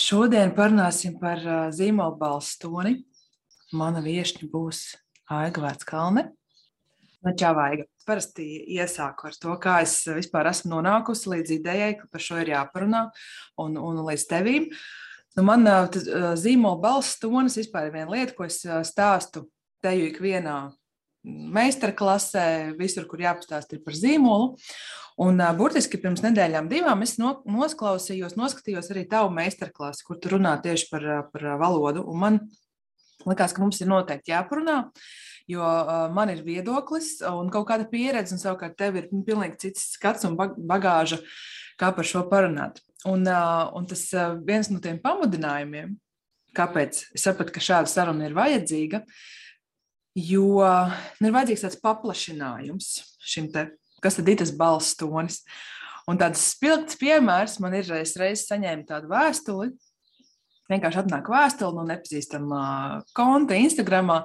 Šodien parunāsim par zīmola balstoni. Mana viesņa būs Aiga Veckalne. Nu, čau, Aiga. Parasti iesāku ar to, kā es vispār esmu nonākusi līdz idejai, ka par šo ir jāparunā un, un līdz tevīm. Nu, man zīmola balstonis vispār ir viena lieta, ko es stāstu teju ikvienā meistarklasē, visur, kur jāpastāst par zīmolu. Un, uh, burtiski pirms nedēļām, divām, es no, nosklausījos, noskatījos arī tavu meistarklasi, kur tu runā tieši par, par valodu. Un man likās, ka mums ir noteikti jāparunā, jo uh, man ir viedoklis un kaut kāda pieredze, un savukārt tev ir pilnīgi cits skats un bagāža, kā par šo parunāt. Un, uh, un tas uh, viens no tiem pamudinājumiem, kāpēc es sapratu, ka šāda saruna ir vajadzīga, jo nu, ir vajadzīgs tāds paplašinājums šim te kas tad ir tas balss tonis. Un tāds spilgts piemērs man ir, es reiz saņēmu tādu vēstuli, vienkārši atnāk vēstule no nepazīstama konta Instagramā,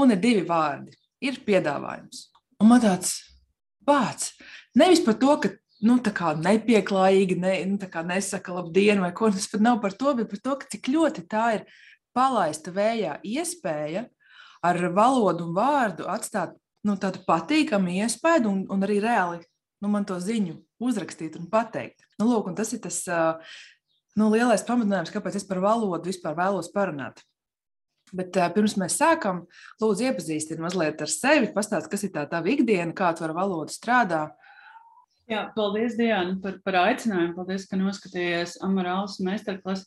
un ir divi vārdi. Ir piedāvājums. Un man tāds pats. Nevis par to, ka nu, nepieklājīgi ne, nu, nesaka labdien, vai ko tas pat nav par to, bet par to, cik ļoti tā ir palaista vējā iespēja ar valodu un vārdu atstāt nu, tādu patīkamu iespēju un, un arī reāli nu, man to ziņu uzrakstīt un pateikt. Nu, lūk, un tas ir tas nu, lielais pamatinājums, kāpēc es par valodu vispār vēlos parunāt. Bet uh, pirms mēs sākam, lūdzu, iepazīstiniet mazliet ar sevi, pastāstiet, kas ir tā tā ikdiena, kā tu ar valodu strādā. Jā, paldies, Diana, par, par aicinājumu. Paldies, ka noskatījāties Amarālas meistarklases.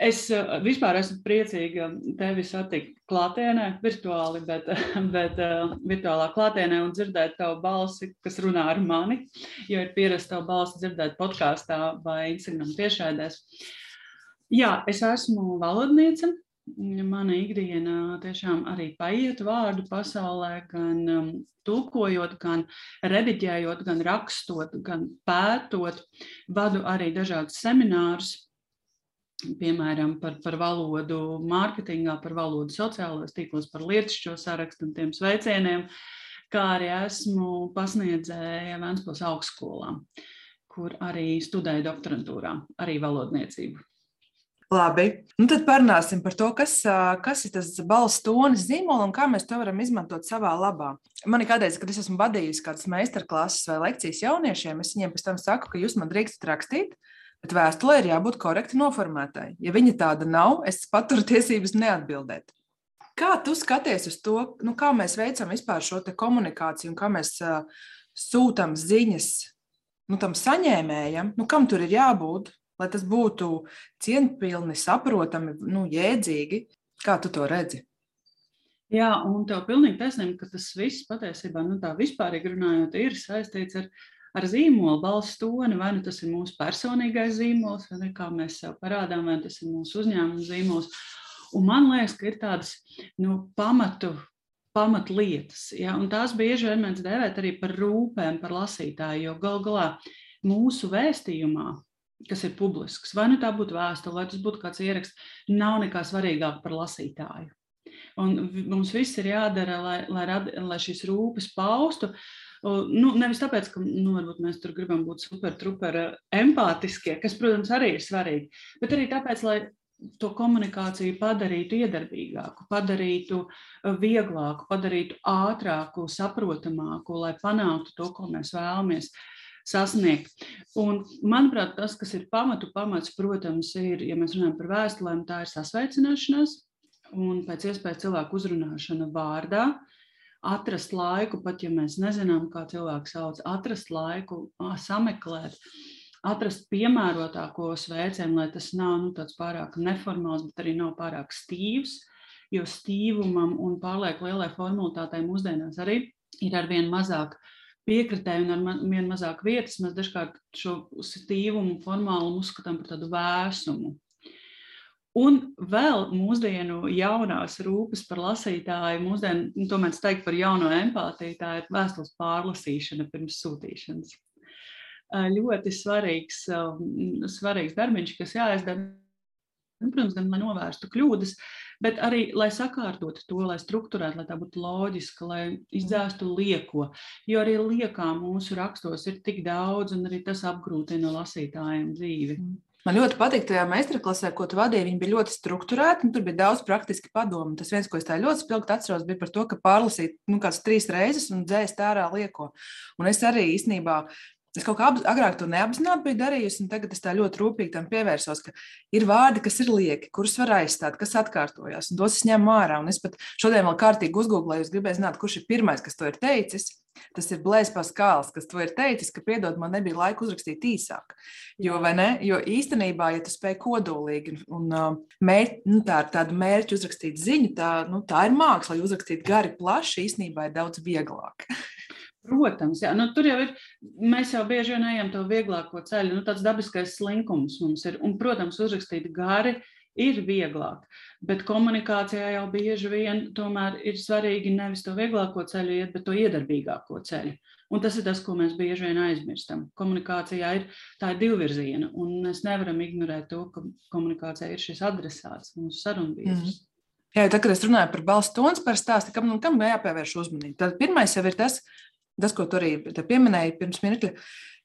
Es eh, vispār esmu priecīga tevi satikt klātienē, virtuāli, bet, bet uh, virtuālā klātienē un dzirdēt tavu balsi, kas runā ar mani, jo ir pierasts tavu balsi dzirdēt podkāstā vai Instagram tiešraidēs. Jā, es esmu valodniece. Mana ikdiena tiešām arī paiet vārdu pasaulē, gan um, tulkojot, gan rediģējot, gan rakstot, gan pētot. Vadu arī dažādus seminārus piemēram, par, par valodu mārketingā, par valodu sociālajos tīklos, par lietišķo sarakstu un tiem sveicieniem, kā arī esmu pasniedzēja Vēnspils augstskolā, kur arī studēju doktorantūrā, arī valodniecību. Labi, nu tad parunāsim par to, kas, kas ir tas balss tonis zīmols un kā mēs to varam izmantot savā labā. Man ir kādreiz, kad es esmu vadījusi kādas meistarklases vai lekcijas jauniešiem, es viņiem pēc tam saku, ka jūs man drīkstat rakstīt, Bet vēstulē ir jābūt korekti noformētai. Ja viņa tāda nav, es paturu tiesības neatbildēt. Kā tu skaties uz to, nu, kā mēs veicam vispār šo komunikāciju un kā mēs uh, sūtām ziņas nu, tam saņēmējam, nu, kam tur ir jābūt, lai tas būtu cienpilni, saprotami, nu, jēdzīgi? Kā tu to redzi? Jā, un tev pilnīgi taisnība, ka tas viss patiesībā, nu, tā vispārīgi runājot, ir saistīts ar ar zīmolu balss toni, vai nu tas ir mūsu personīgais zīmols, vai kā mēs sev parādām, vai tas ir mūsu uzņēmuma zīmols. Un man liekas, ka ir tādas nu, pamatu, pamatlietas, ja, un tās bieži vien mēs dēvēt arī par rūpēm, par lasītāju, jo gal galā mūsu vēstījumā, kas ir publisks, vai nu tā būtu vēstule, vai tas būtu kāds ieraksts, nav nekā svarīgāk par lasītāju. Un mums viss ir jādara, lai, lai, rad, lai šīs rūpes paustu, Nu, nevis tāpēc, ka nu, mēs tur gribam būt super, super empātiskie, kas, protams, arī ir svarīgi, bet arī tāpēc, lai to komunikāciju padarītu iedarbīgāku, padarītu uh, vieglāku, padarītu ātrāku, saprotamāku, lai panāktu to, ko mēs vēlamies sasniegt. Un, manuprāt, tas, kas ir pamatu pamats, protams, ir, ja mēs runājam par vēstulēm, tā ir sasveicināšanās un pēc iespējas cilvēku uzrunāšana vārdā, atrast laiku, pat ja mēs nezinām, kā cilvēks sauc, atrast laiku, sameklēt, atrast piemērotāko sveicienu, lai tas nav nu, tāds pārāk neformāls, bet arī nav pārāk stīvs, jo stīvumam un pārlieku lielai formalitātei mūsdienās arī ir arvien mazāk piekritēji un ar vien mazāk vietas. Mēs dažkārt šo stīvumu, formālumu uzskatām par tādu vēsumu. Un vēl mūsdienu jaunās rūpes par lasītāju, mūsdienu, nu, to mēs teikt par jauno empātiju, tā ir vēstules pārlasīšana pirms sūtīšanas. Ļoti svarīgs, svarīgs darbiņš, kas jāizdara, nu, protams, gan lai novērstu kļūdas, bet arī lai sakārtotu to, lai struktūrētu, lai tā būtu loģiska, lai izdzēstu lieko. Jo arī liekā mūsu rakstos ir tik daudz, un arī tas apgrūtina lasītājiem dzīvi. Mm. Man ļoti patīk tajā meistarklasē, ko tu vadīji. Viņi bija ļoti strukturēti, un tur bija daudz praktiski padomu. Tas viens, ko es tā ļoti spilgti atceros, bija par to, ka pārlasīt nu, kāds trīs reizes un dzēst ārā lieko. Un es arī īstenībā Es kaut kā agrāk to neapzināti biju darījusi, un tagad es tā ļoti rūpīgi tam pievērsos, ka ir vārdi, kas ir lieki, kurus var aizstāt, kas atkārtojas, un tos es ņemu ārā. Un es pat šodien vēl kārtīgi uzgooglēju, gribēju zināt, kurš ir pirmais, kas to ir teicis. Tas ir Blēsīs Paskāls, kas to ir teicis, ka, piedod, man nebija laika uzrakstīt īsāk. Jo, jo īstenībā, ja tu spēj kodolīgi un mēr, nu, tā ir tāda mērķa uzrakstīt ziņu, tā, nu, tā ir māksla, lai uzrakstītu gari plaši, īstenībā ir daudz vieglāk. Protams, jā, nu, tur jau ir. Mēs jau bieži vien ejam to vieglāko ceļu. Nu, tāds dabiskais slinkums mums ir. Un, protams, uzrakstīt gari ir vieglāk. Bet komunikācijā jau bieži vien tomēr ir svarīgi nevis to vieglāko ceļu iet, bet to iedarbīgāko ceļu. Un tas ir tas, ko mēs bieži vien aizmirstam. Komunikācijā ir tā ir divvirziena, un mēs nevaram ignorēt to, ka komunikācijā ir šis adresāts, mūsu sarunbiedrs. Mm. Jā, tad, kad es runāju par balstu tonu, par stāstu, kam, kam jāpievērš uzmanība. Tad pirmais jau ir tas, tas, ko tu arī pieminēji pirms mirkļa,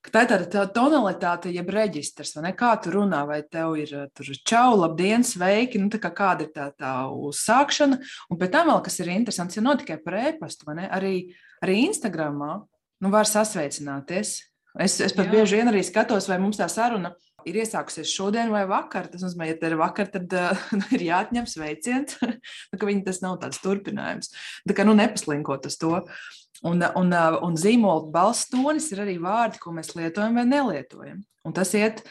ka tā ir tāda tā tonalitāte, jeb reģistrs, vai ne? Kā tu runā, vai tev ir tur čau, labdien, sveiki, nu tā kā kāda ir tā, tā uzsākšana, un pēc tam vēl, kas ir interesants, ja nav tikai par ēpastu, vai ne? Arī, arī Instagramā, nu var sasveicināties. Es, es pat Jā. bieži vien arī skatos, vai mums tā saruna ir iesākusies šodien vai vakar. Tas nozīmē, ja tā ir vakar, tad uh, ir jāatņem sveiciens, nu, ka viņi tas nav tāds turpinājums. Tā kā nu nepaslinkot uz to. Un, un, un zīmola balss tonis ir arī vārdi, ko mēs lietojam vai nelietojam. Un tas iet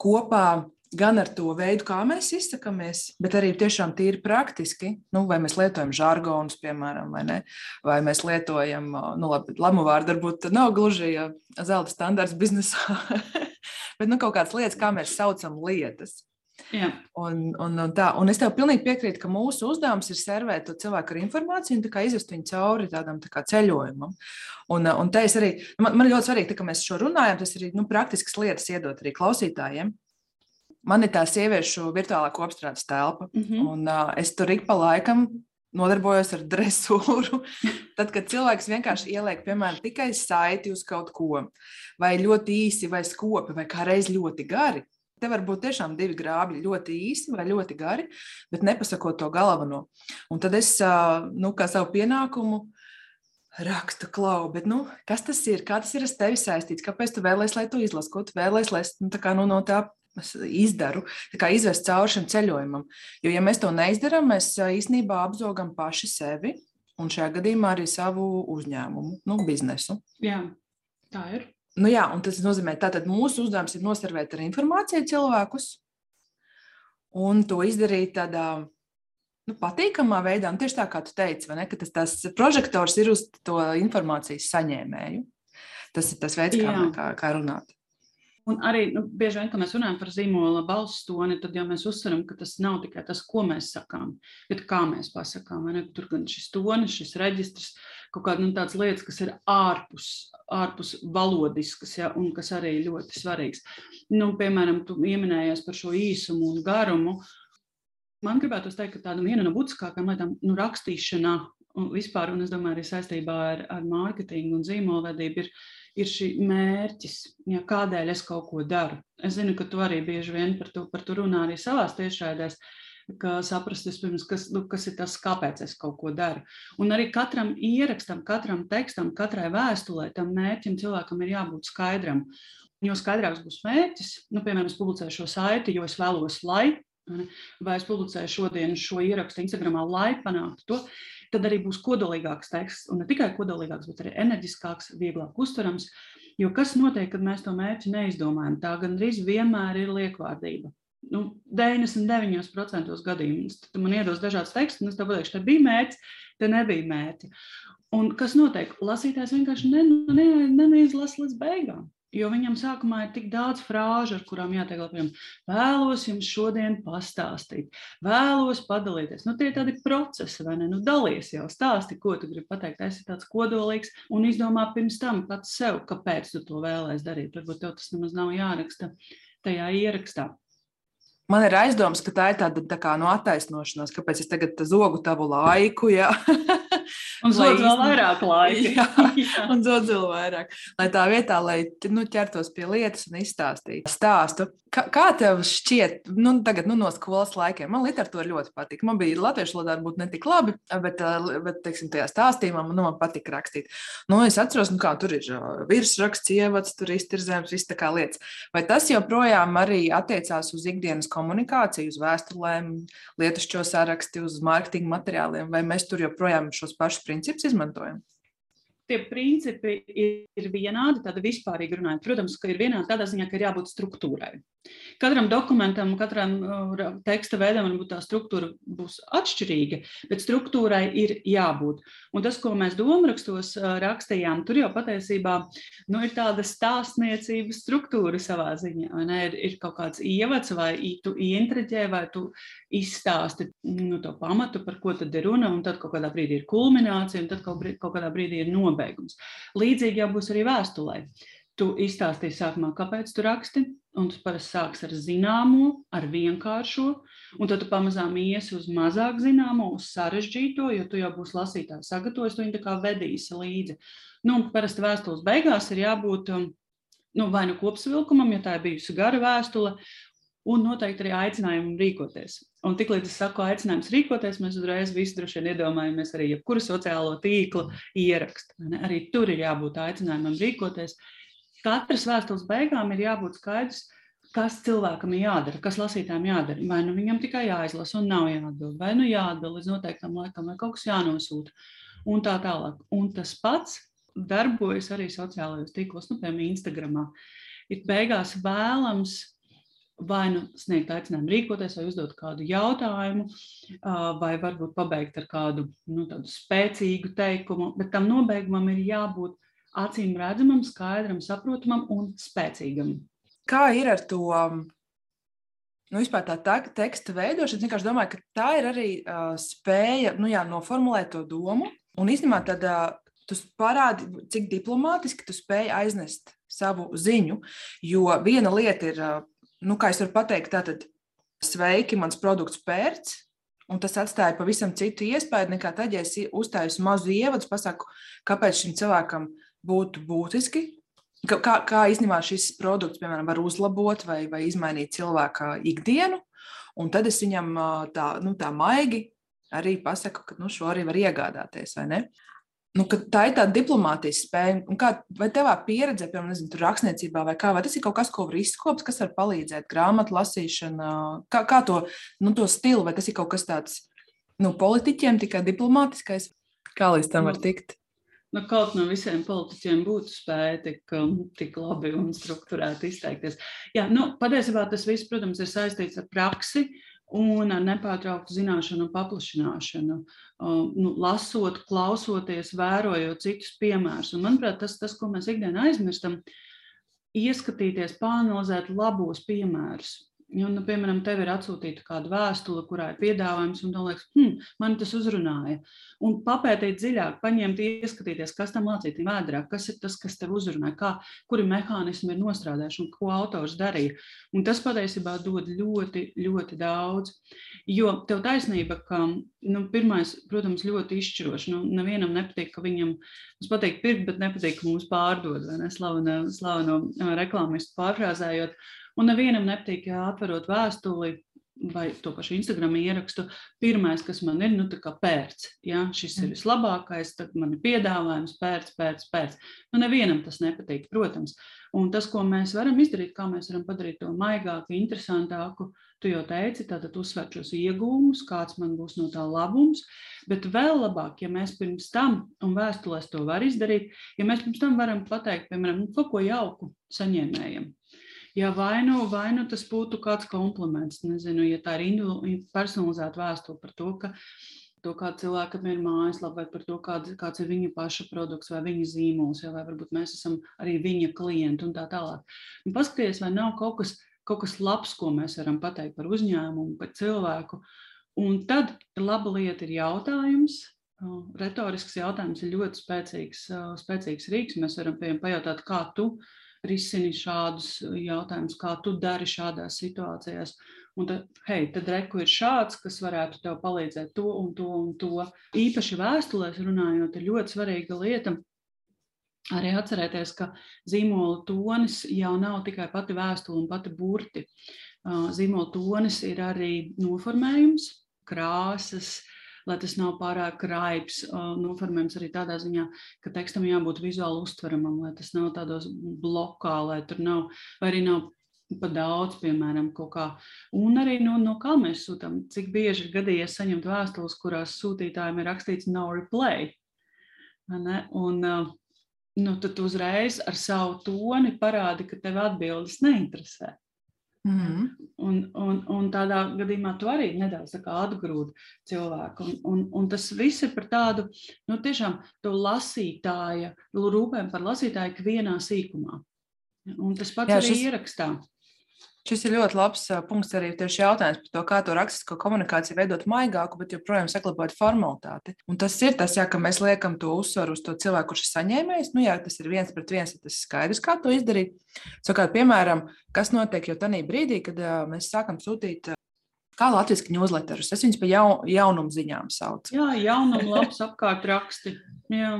kopā gan ar to veidu, kā mēs izsakāmies, bet arī tiešām tīri praktiski. Nu, vai mēs lietojam žargonus, piemēram, vai, ne? vai mēs lietojam, nu, labi, lamu vārdu varbūt nav gluži ja zelta standarts biznesā, bet nu, kaut kādas lietas, kā mēs saucam lietas. Jā. Un, un, un, tā, un es tev pilnīgi piekrītu, ka mūsu uzdevums ir servēt to cilvēku ar informāciju un izvest viņu cauri tādam tā ceļojumam. Un, un te es arī, man, man ļoti svarīgi, tā, ka mēs šo runājam, tas arī nu, praktiskas lietas iedot arī klausītājiem. Man ir tā sieviešu virtuālā kopstrādes telpa, mm -hmm. un uh, es tur ik pa laikam nodarbojos ar dresūru. Tad, kad cilvēks vienkārši ieliek, piemēram, tikai saiti uz kaut ko, vai ļoti īsi, vai skopi, vai kā reiz ļoti gari, Te var būt tiešām divi grābļi, ļoti īsi vai ļoti gari, bet nepasakot to galveno. Un tad es, nu, kā savu pienākumu, rakstu klau, bet, nu, kas tas ir? Kā tas ir ar tevi saistīts? Kāpēc tu vēlēsies, lai tu izlasi, ko tu vēlēsies, lai es nu, kā, nu, no tā izdaru, kā izvest cauri šim ceļojumam? Jo, ja mēs to neizdarām, mēs īstenībā apzogam paši sevi un šajā gadījumā arī savu uzņēmumu, nu, biznesu. Jā, tā ir. Nu, jā, un tas nozīmē, ka mūsu uzdevums ir noservēt ar informāciju cilvēkus un to izdarīt tādā nu, patīkamā veidā. Un tieši tā kā tu teici, ne, ka tas, tas prožektors ir uz to informācijas saņēmēju. Tas ir tas veids, kā, kā, kā runāt. Un arī nu, bieži vien, kad mēs runājam par zīmola balss toni, tad jau mēs uzsveram, ka tas nav tikai tas, ko mēs sakām, bet kā mēs pasakām. Tur gan šis tonis, šis reģistrs, kaut kādas nu, lietas, kas ir ārpus, ārpus valodiskas, ja, un kas arī ļoti svarīgs. Nu, piemēram, tu pieminējies par šo īsumu un garumu. Man gribētu teikt, ka tāda viena no būtiskākajām lietām nu, rakstīšanā un vispār, un es domāju, arī saistībā ar, ar mārketingu un zīmolvedību ir ir šī mērķis, ja, kādēļ es kaut ko daru. Es zinu, ka tu arī bieži vien par to, par to runā arī savās tiešraidēs, ka saprast vispirms, kas, nu, kas ir tas, kāpēc es kaut ko daru. Un arī katram ierakstam, katram tekstam, katrai vēstulē tam mērķim cilvēkam ir jābūt skaidram. Jo skaidrāks būs mērķis, nu, piemēram, es publicēju šo saiti, jo es vēlos, lai, vai es publicēju šodien šo ierakstu Instagramā, lai panāktu to tad arī būs kodolīgāks teksts. Un ne tikai kodolīgāks, bet arī enerģiskāks, vieglāk uztverams. Jo kas notiek, kad mēs to mērķi neizdomājam? Tā gandrīz vienmēr ir liekvārdība. Nu, 99% gadījumos tu man iedos dažādas tekstus, un es tev pateikšu, te bija mērķis, te nebija mērķi. Un kas notiek? Lasītājs vienkārši neizlasa ne, ne līdz beigām. Jo viņam sākumā ir tik daudz frāžu, ar kurām jātiek galā. Vēlos jums šodien pastāstīt, vēlos padalīties. Nu, tie ir tādi procesi, vai ne? Nu, dalies jau, stāsti, ko tu gribi pateikt. Es esmu tāds kodolīgs un izdomā pirms tam pats sev, kāpēc tu to vēlēsies darīt. Varbūt tev tas nemaz nav jāraksta tajā ierakstā. Man ir aizdoms, ka tā ir tāda tā kā, no attaisnošanās, kāpēc es tagad zogu tavu laiku. Jā. Un zodz vēl vairāk laika. jā, jā. un zodz vēl vairāk. Lai tā vietā, lai nu, ķertos pie lietas un izstāstītu stāstu. Kā, kā tev šķiet, nu, tagad nu, no skolas laikiem? Man literatūra ļoti patīk. Man bija latviešu valodā varbūt ne tik labi, bet, bet teiksim, tajā stāstījumā man, nu, man patīk rakstīt. Nu, es atceros, nu, kā tur ir virsraksts, ievads, tur iztirzēms, viss tā kā lietas. Vai tas joprojām arī attiecās uz ikdienas komunikāciju, uz vēstulēm, lietušķo saraksti, uz mārketinga materiāliem, vai mēs tur joprojām šos pašus principus izmantojam? Tie principi ir vienādi, tāda vispārīgi runājot. Protams, ka ir vienādi tādā ziņā, ka ir jābūt struktūrai. Katram dokumentam, katram uh, teksta veidam, varbūt tā struktūra būs atšķirīga, bet struktūrai ir jābūt. Un tas, ko mēs domārakstos uh, rakstījām, tur jau patiesībā nu, ir tāda stāstniecības struktūra savā ziņā. Ir, ir kaut kāds ievads, vai tu ieintriģē, vai tu izstāsti nu, to pamatu, par ko tad ir runa, un tad kaut kādā brīdī ir kulminācija, un tad kaut, kaut kādā brīdī ir nobeigums. Līdzīgi jau būs arī vēstulē. Tu izstāstīji sākumā, kāpēc tu raksti, un tu parasti sāksi ar zināmo, ar vienkāršo, un tad tu pamazām iesi uz mazāk zināmo, uz sarežģīto, jo tu jau būsi lasītājs sagatavojis, tu viņu tā kā vedīsi līdzi. Nu, parasti vēstules beigās ir jābūt um, nu, vai nu kopsavilkumam, ja tā ir bijusi gara vēstule, un noteikti arī aicinājumam rīkoties. Un tiklīdz es saku aicinājums rīkoties, mēs uzreiz visi droši vien iedomājamies arī jebkuru sociālo tīklu ierakstu. Arī tur ir jābūt aicinājumam rīkoties. Katras vēstules beigām ir jābūt skaidrs, kas cilvēkam ir jādara, kas lasītājiem jādara. Vai nu viņam tikai jāizlasa un nav jāatbild, vai nu jāatbild līdz noteiktam laikam, vai kaut kas jānosūta, un tā tālāk. Un tas pats darbojas arī sociālajos tīklos, nu, piemēram, Instagramā. Ir beigās vēlams vai nu sniegt aicinājumu rīkoties, vai uzdot kādu jautājumu, vai varbūt pabeigt ar kādu nu, spēcīgu teikumu, bet tam nobeigumam ir jābūt acīm redzamam, skaidram, saprotamam un spēcīgam. Kā ir ar to? Nu, vispār tā, tā teksta veidošana, es vienkārši domāju, ka tā ir arī uh, spēja nu, jā, noformulēt to domu. Un īstenībā tad uh, tu parādi, cik diplomātiski tu spēj aiznest savu ziņu. Jo viena lieta ir uh, nu, kā es varu pateikt, tātad sveiki, mans produkts pērts. Un tas atstāja pavisam citu iespēju nekā tad, ja es uzstāju mazu ievadu, pasaku, kāpēc šim cilvēkam būtu būtiski, kā, kā īstenībā šis produkts, piemēram, var uzlabot vai, vai izmainīt cilvēka ikdienu. Un tad es viņam tā, nu, tā maigi arī pasaku, ka nu, šo arī var iegādāties? Nu, tā ir tāda diplomātijas spēja. Un kā, vai tevā pieredze, piemēram, nezinu, rakstniecībā, vai, kā, vai tas ir kaut kas, ko var izkopt, kas var palīdzēt, grāmatu lasīšana, kā, kā to, nu, to stilu, vai tas ir kaut kas tāds nu, politiķiem, tikai diplomātiskais? Kā līdz tam var nu, tikt? Nu, kaut no visiem politiķiem būtu spēja tik, um, tik labi un struktūrēti izteikties. Jā, nu, patiesībā tas viss, protams, ir saistīts ar praksi. Uh, un ar nepārtrauktu zināšanu paplašināšanu, nu, lasot, klausoties, vērojot citus piemērus. Un, manuprāt, tas, tas, ko mēs ikdienā aizmirstam, ieskatīties, pāanalizēt labos piemērus. Ja, nu, piemēram, tev ir atsūtīta kāda vēstule, kurā ir piedāvājums, un tu liekas, hmm, man tas uzrunāja. Un papētīt dziļāk, paņemt, ieskatīties, kas tam mācītī vēdrā, kas ir tas, kas tev uzrunāja, kā, kuri mehānismi ir nostrādājuši un ko autors darīja. Un tas patiesībā dod ļoti, ļoti daudz. Jo tev taisnība, ka nu, pirmais, protams, ļoti izšķiroši. Nu, nevienam nepatīk, ka viņam, mums patīk pirkt, bet nepatīk, ka mums pārdod, vai ne, slaveno, slaveno reklāmistu pārfrāzējot. Un nevienam nepatīk, ja atverot vēstuli vai to pašu Instagram ierakstu, pirmais, kas man ir, nu, tā kā pērts. Ja? Šis ir mm. vislabākais, tad man ir piedāvājums, pērts, pērts, pērts. Nu, nevienam tas nepatīk, protams. Un tas, ko mēs varam izdarīt, kā mēs varam padarīt to maigāku, interesantāku, tu jau teici, tātad uzsvērt šos iegūmus, kāds man būs no tā labums. Bet vēl labāk, ja mēs pirms tam, un vēstulēs to var izdarīt, ja mēs pirms tam varam pateikt, piemēram, nu, kaut ko jauku saņēmējiem. Ja vai nu, vai nu tas būtu kāds kompliments, nezinu, ja tā ir personalizēta vēstule par to, ka to, kā cilvēkam ir mājaslapa, vai par to, kāds, kāds ir viņa paša produkts vai viņa zīmols, ja, vai varbūt mēs esam arī viņa klienti un tā tālāk. Un paskaties, vai nav kaut kas, kaut kas labs, ko mēs varam pateikt par uzņēmumu, par cilvēku. Un tad laba lieta ir jautājums. Retorisks jautājums ir ļoti spēcīgs, spēcīgs rīks. Mēs varam piemēram pajautāt, kā tu risini šādus jautājumus, kā tu dari šādās situācijās. Un tad, hei, tad reku ir šāds, kas varētu tev palīdzēt to un to un to. Īpaši vēstulēs runājot, ir ļoti svarīga lieta. Arī atcerēties, ka zīmola tonis jau nav tikai pati vēstule un pati burti. Zīmola tonis ir arī noformējums, krāsas, uh, lai tas nav pārāk raips. Noformējums arī tādā ziņā, ka tekstam jābūt vizuāli uztveramam, lai tas nav tādos blokā, lai tur nav, vai arī nav pa daudz, piemēram, kaut kā. Un arī no, no kā mēs sūtām, cik bieži ir gadījies saņemt vēstules, kurās sūtītājiem ir rakstīts no replay. Un, nu, tad uzreiz ar savu toni parādi, ka tev atbildes neinteresē. Mm -hmm. un, un, un tādā gadījumā tu arī nedaudz atgrūdi cilvēku. Un, un, un tas viss ir par tādu nu, tiešām lasītāja, rūpēm par lasītāju ikvienā sīkumā. Un tas pats Jā, arī šis... ierakstā. Šis ir ļoti labs punkts arī tieši jautājums par to, kā to rakstisko komunikāciju veidot maigāku, bet joprojām saglabāt formalitāti. Un tas ir tas, jā, ka mēs liekam to uzsvaru uz to cilvēku, kurš ir saņēmējs. Nu, jā, tas ir viens pret viens, tas ir skaidrs, kā to izdarīt. Savukārt, piemēram, kas notiek jau tajā brīdī, kad uh, mēs sākam sūtīt kā latviešu newsletterus. Es viņus par jau, jaunumu ziņām saucu. Jā, jaunumu labs apkārt raksti. Jā.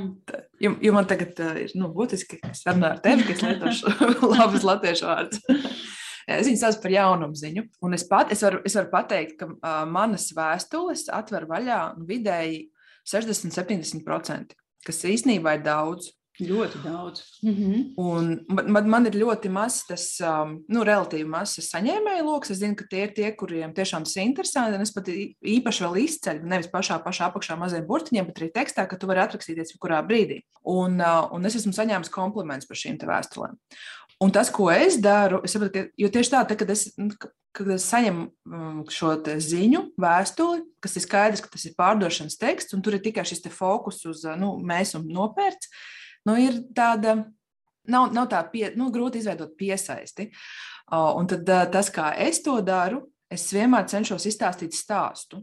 Jo, jo man tagad uh, ir nu, būtiski, ka es runāju ar tevi, ka es lietošu labus latviešu vārdus. Es viņu saucu par jaunumu ziņu. Un es, pat, es, varu, es varu pateikt, ka uh, manas vēstules atver vaļā vidēji 60-70%, kas īstenībā ir daudz. Ļoti daudz. Mm -hmm. Un man, man ir ļoti maz tas, um, nu, relatīvi mazs saņēmēju lokus. Es zinu, ka tie ir tie, kuriem tiešām tas ir interesanti. Un es pat īpaši vēl izceļu, nevis pašā, pašā apakšā maziem burtiņiem, bet arī tekstā, ka tu vari atrakstīties jebkurā brīdī. Un, uh, un es esmu saņēmis komplimentus par šīm vēstulēm. Un tas, ko es daru, es saprotu, ka tieši tā, tā kad, es, nu, kad es saņemu mm, šo ziņu, vēstuli, kas ir skaidrs, ka tas ir pārdošanas teksts, un tur ir tikai šis fokus uz nu, mēs un nopērts, nu, ir tāda, nav, nav tā pie, nu, grūti izveidot piesaisti. Un tad tas, kā es to daru, es vienmēr cenšos izstāstīt stāstu.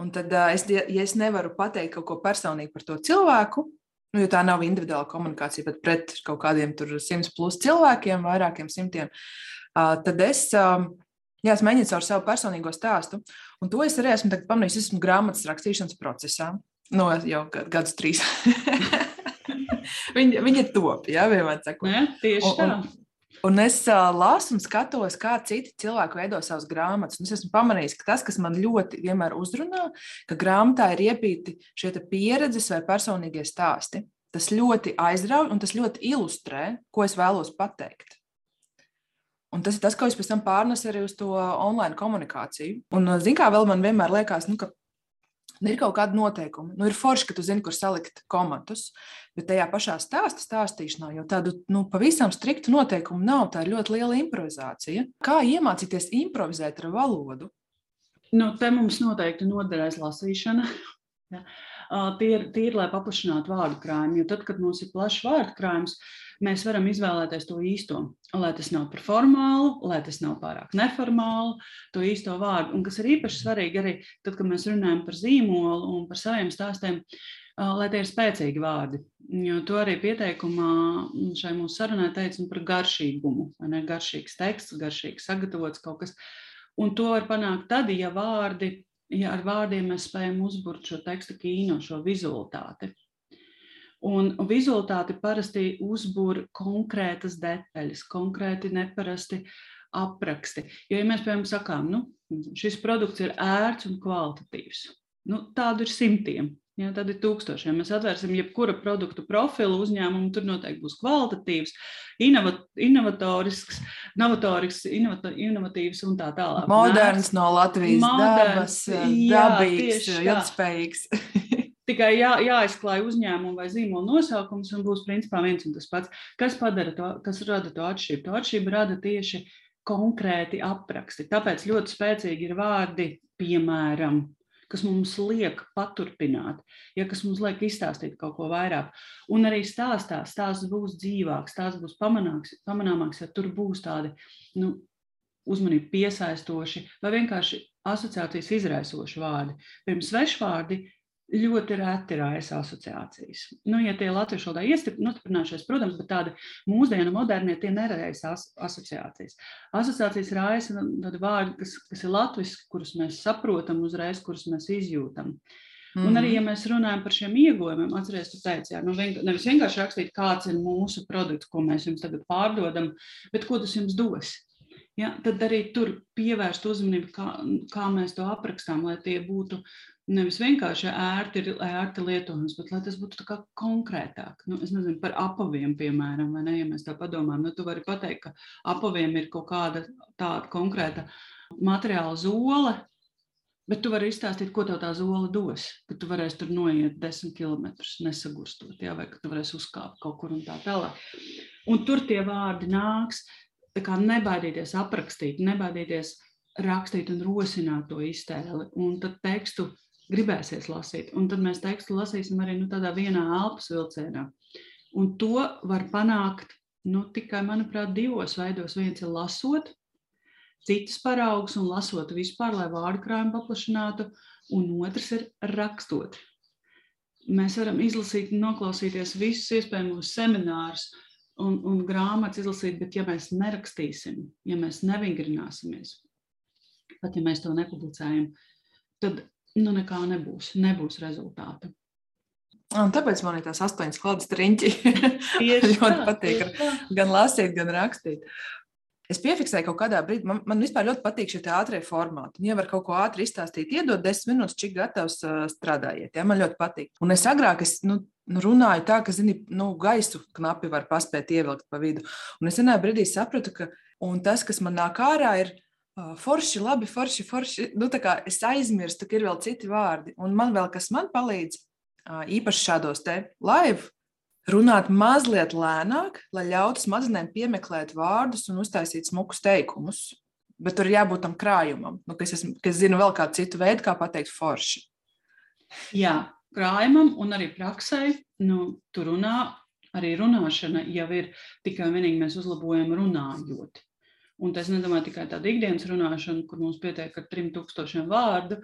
Un tad, ja es nevaru pateikt kaut ko personīgi par to cilvēku, Nu, jo tā nav individuāla komunikācija, bet pret kaut kādiem simts plus cilvēkiem, vairākiem simtiem, tad es, jā, es mēģinu caur savu personīgo stāstu. Un to es arī esmu pamanījis, esmu grāmatas rakstīšanas procesā. No nu, jau gadus trīs. viņa, viņa top, jā, vienmēr sakot. Ja, tieši tā. Un, un, es uh, lasu un skatos, kā citi cilvēki veido savas grāmatas. Un es esmu pamanījis, ka tas, kas man ļoti vienmēr uzrunā, ka grāmatā ir iepīti šie pieredzes vai personīgie stāsti. Tas ļoti aizrauj un tas ļoti ilustrē, ko es vēlos pateikt. Un tas ir tas, ko es pēc tam pārnesu arī uz to online komunikāciju. Un, zināmā mērā, vēl man vienmēr liekas, nu, ka Nu, ir kaut kādi noteikumi. Nu, ir forši, ka tu zini, kur salikt komatus, bet tajā pašā stāsta stāstīšanā jau tādu nu, pavisam striktu noteikumu nav. Tā ir ļoti liela improvizācija. Kā iemācīties improvizēt ar valodu? Nu, te mums noteikti noderēs lasīšana. Tie ir, lai paplašinātu vārdu krājumu. Jo tad, kad mums ir plašs vārdu krājums, mēs varam izvēlēties to īsto, lai tas nav par formālu, lai tas nav pārāk neformālu, to īsto vārdu. Un kas ir īpaši svarīgi arī tad, kad mēs runājam par zīmolu un par saviem stāstiem, lai tie ir spēcīgi vārdi. Jo to arī pieteikumā šai mūsu sarunai teica par garšīgumu. Ne? Garšīgs teksts, garšīgi sagatavots kaut kas. Un to var panākt tad, ja vārdi, ja ar vārdiem mēs spējam uzburt šo tekstu kīno, šo vizualitāti. Un vizualitāte parasti uzbūr konkrētas detaļas, konkrēti neparasti apraksti. Jo, ja mēs, piemēram, sakām, nu, šis produkts ir ērts un kvalitatīvs, nu, tādu ir simtiem. Jā, tad ir tūkstošiem. Mēs atvērsim jebkura produktu profilu uzņēmumu. Tur noteikti būs kvalitatīvs, inovat, inovatorisks, novatorisks, inovat, inovatīvs un tā tālāk. Moderns no Latvijas Moderns, dabas, jā, dabīgs, ilgspējīgs. Tikai jā, jāizklāj uzņēmumu vai zīmola nosaukums, un būs principā viens un tas pats. Kas, to, kas rada to atšķirību? To atšķirību rada tieši konkrēti apraksti. Tāpēc ļoti spēcīgi ir vārdi, piemēram, kas mums liek paturpināt, ja kas mums liek izstāstīt kaut ko vairāk. Un arī stāstā stāsts būs dzīvāks, stāsts būs pamanāks, pamanāmāks, ja tur būs tādi nu, uzmanību piesaistoši vai vienkārši asociācijas izraisoši vārdi. Pirms svešvārdi ļoti reti raisa asociācijas. Nu, ja tie latviešu valodā nostiprinājušies, protams, bet tādi mūsdienu modernie tie neraisa as asociācijas. Asociācijas raisa tādi vārdi, kas, kas ir latviski, kurus mēs saprotam uzreiz, kurus mēs izjūtam. Mm. Un arī, ja Mhm. mēs runājam par šiem ieguvumiem, atcerieties, tu teici, jā, nu, vien, nevis vienkārši rakstīt, kāds ir mūsu produkts, ko mēs jums tagad pārdodam, bet ko tas jums dos. Ja, tad arī tur pievērst uzmanību, kā, kā mēs to aprakstām, lai tie būtu nevis vienkārši ērti, ērti lietojams, bet lai tas būtu konkrētāk. Nu, es nezinu par apaviem, piemēram, vai ne, ja mēs tā padomājam, nu, tu vari pateikt, ka apaviem ir kaut kāda tāda konkrēta materiāla zole, bet tu vari izstāstīt, ko tev tā zole dos, ka tu varēsi tur noiet desmit kilometrus nesagurstot, jā, vai ka tu varēsi uzkāpt kaut kur un tā tālāk. Un tur tie vārdi nāks, tā kā nebaidīties aprakstīt, nebaidīties rakstīt un rosināt to iztēli, un tad tekstu gribēsies lasīt. Un tad mēs tekstu lasīsim arī nu, tādā vienā elpas vilcienā. Un to var panākt nu, tikai, manuprāt, divos veidos. Viens ir lasot, citus paraugus un lasot vispār, lai vārdu krājumu paplašinātu, un otrs ir rakstot. Mēs varam izlasīt noklausīties visus iespējamos seminārus un, un grāmatas izlasīt, bet ja mēs nerakstīsim, ja mēs nevingrināsimies, pat ja mēs to nepublicējam, tad nu, nekā nebūs, nebūs rezultāta. Un tāpēc man ir tās astoņas klases riņķi. Tieši ļoti patīk tā. gan lasīt, gan rakstīt. Es piefiksēju kaut kādā brīdī, man, man vispār ļoti patīk šie ātrie formāti. Ja var kaut ko ātri izstāstīt, iedot desmit minūtes, cik gatavs strādājiet. Ja? Man ļoti patīk. Un es agrāk es, nu, nu, runāju tā, ka zini, nu, gaisu knapi var paspēt ievilkt pa vidu. Un es vienā brīdī sapratu, ka un tas, kas man nāk ārā, ir forši, labi, forši, forši. Nu, es aizmirstu, ka ir vēl citi vārdi. Un man vēl kas man palīdz, īpaši šādos te live runāt mazliet lēnāk, lai ļautu smadzenēm piemeklēt vārdus un uztaisīt smukus teikumus. Bet tur ir jābūt tam krājumam, nu, kas, esmu, kas zina vēl kādu citu veidu, kā pateikt forši. Jā, krājumam un arī praksē, nu, tur runā, arī runāšana jau ir tikai un vienīgi mēs uzlabojam runājot. Un tas nedomāju tikai tādu ikdienas runāšanu, kur mums pietiek ar trim tūkstošiem vārdu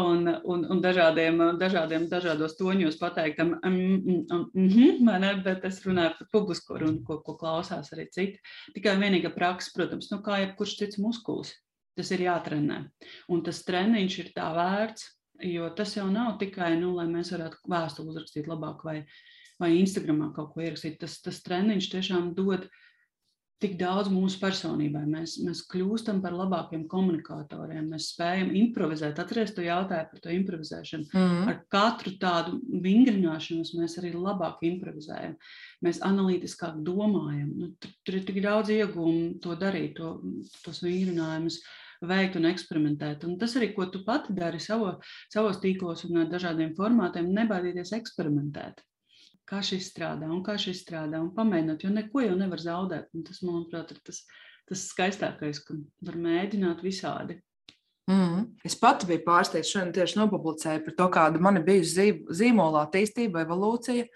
un, un, un dažādiem, dažādiem dažādos toņos pateiktam, mm, mm, mm, ne, bet es runāju par publisko runu, ko, ko klausās arī citi. Tikai vienīga praksa, protams, nu, kā jebkurš cits muskulis. Tas ir jātrenē. Un tas treniņš ir tā vērts, jo tas jau nav tikai, nu, lai mēs varētu vēstuli uzrakstīt labāk vai, vai Instagramā kaut ko ierakstīt. Tas, tas treniņš tiešām dod tik daudz mūsu personībai. Mēs, mēs kļūstam par labākiem komunikatoriem, mēs spējam improvizēt. Atcerieties, tu jautāji par to improvizēšanu. Mm. Ar katru tādu vingrināšanos mēs arī labāk improvizējam. Mēs analītiskāk domājam. Nu, tur, tur ir tik daudz iegūmu to darīt, to, tos vingrinājumus veikt un eksperimentēt. Un tas arī, ko tu pati dari savo, savos tīklos un dažādiem formātiem, nebaidīties eksperimentēt kā šis strādā un kā šis strādā un pamēģināt, jo neko jau nevar zaudēt. Un tas, manuprāt, ir tas, tas skaistākais, ka var mēģināt visādi. Mm. Es pati biju pārsteigta, šodien tieši nopublicēju par to, kāda man bijusi zīmola attīstība, evolūcija.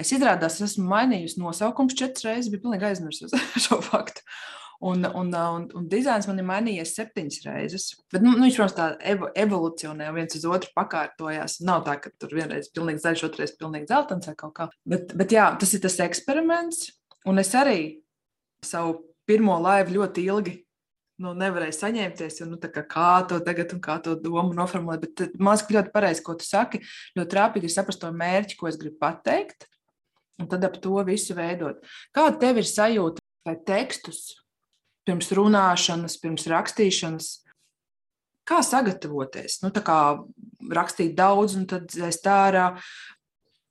Es izrādās, esmu mainījusi nosaukumus četras reizes, biju pilnīgi aizmirsusi šo faktu. Un, un, un, un dizains man ir mainījies septiņas reizes. Bet, nu, viņš, protams, tā evo, evolūcionē, viens uz otru pakārtojās. Nav tā, ka tur vienreiz pilnīgi zaļš, otrreiz pilnīgi zeltains vai kaut kā. Bet, bet jā, tas ir tas eksperiments. Un es arī savu pirmo laivu ļoti ilgi nu, nevarēju saņemties. Un, nu, kā, kā to tagad un kā to domu noformulēt. Bet man liekas, ļoti pareizi, ko tu saki. Ļoti trāpīgi ir saprast to mērķi, ko es gribu pateikt. Un tad ap to visu veidot. Kāda tev ir sajūta vai tekstus pirms runāšanas, pirms rakstīšanas. Kā sagatavoties? Nu, kā rakstīt daudz, un tad aiz tā ārā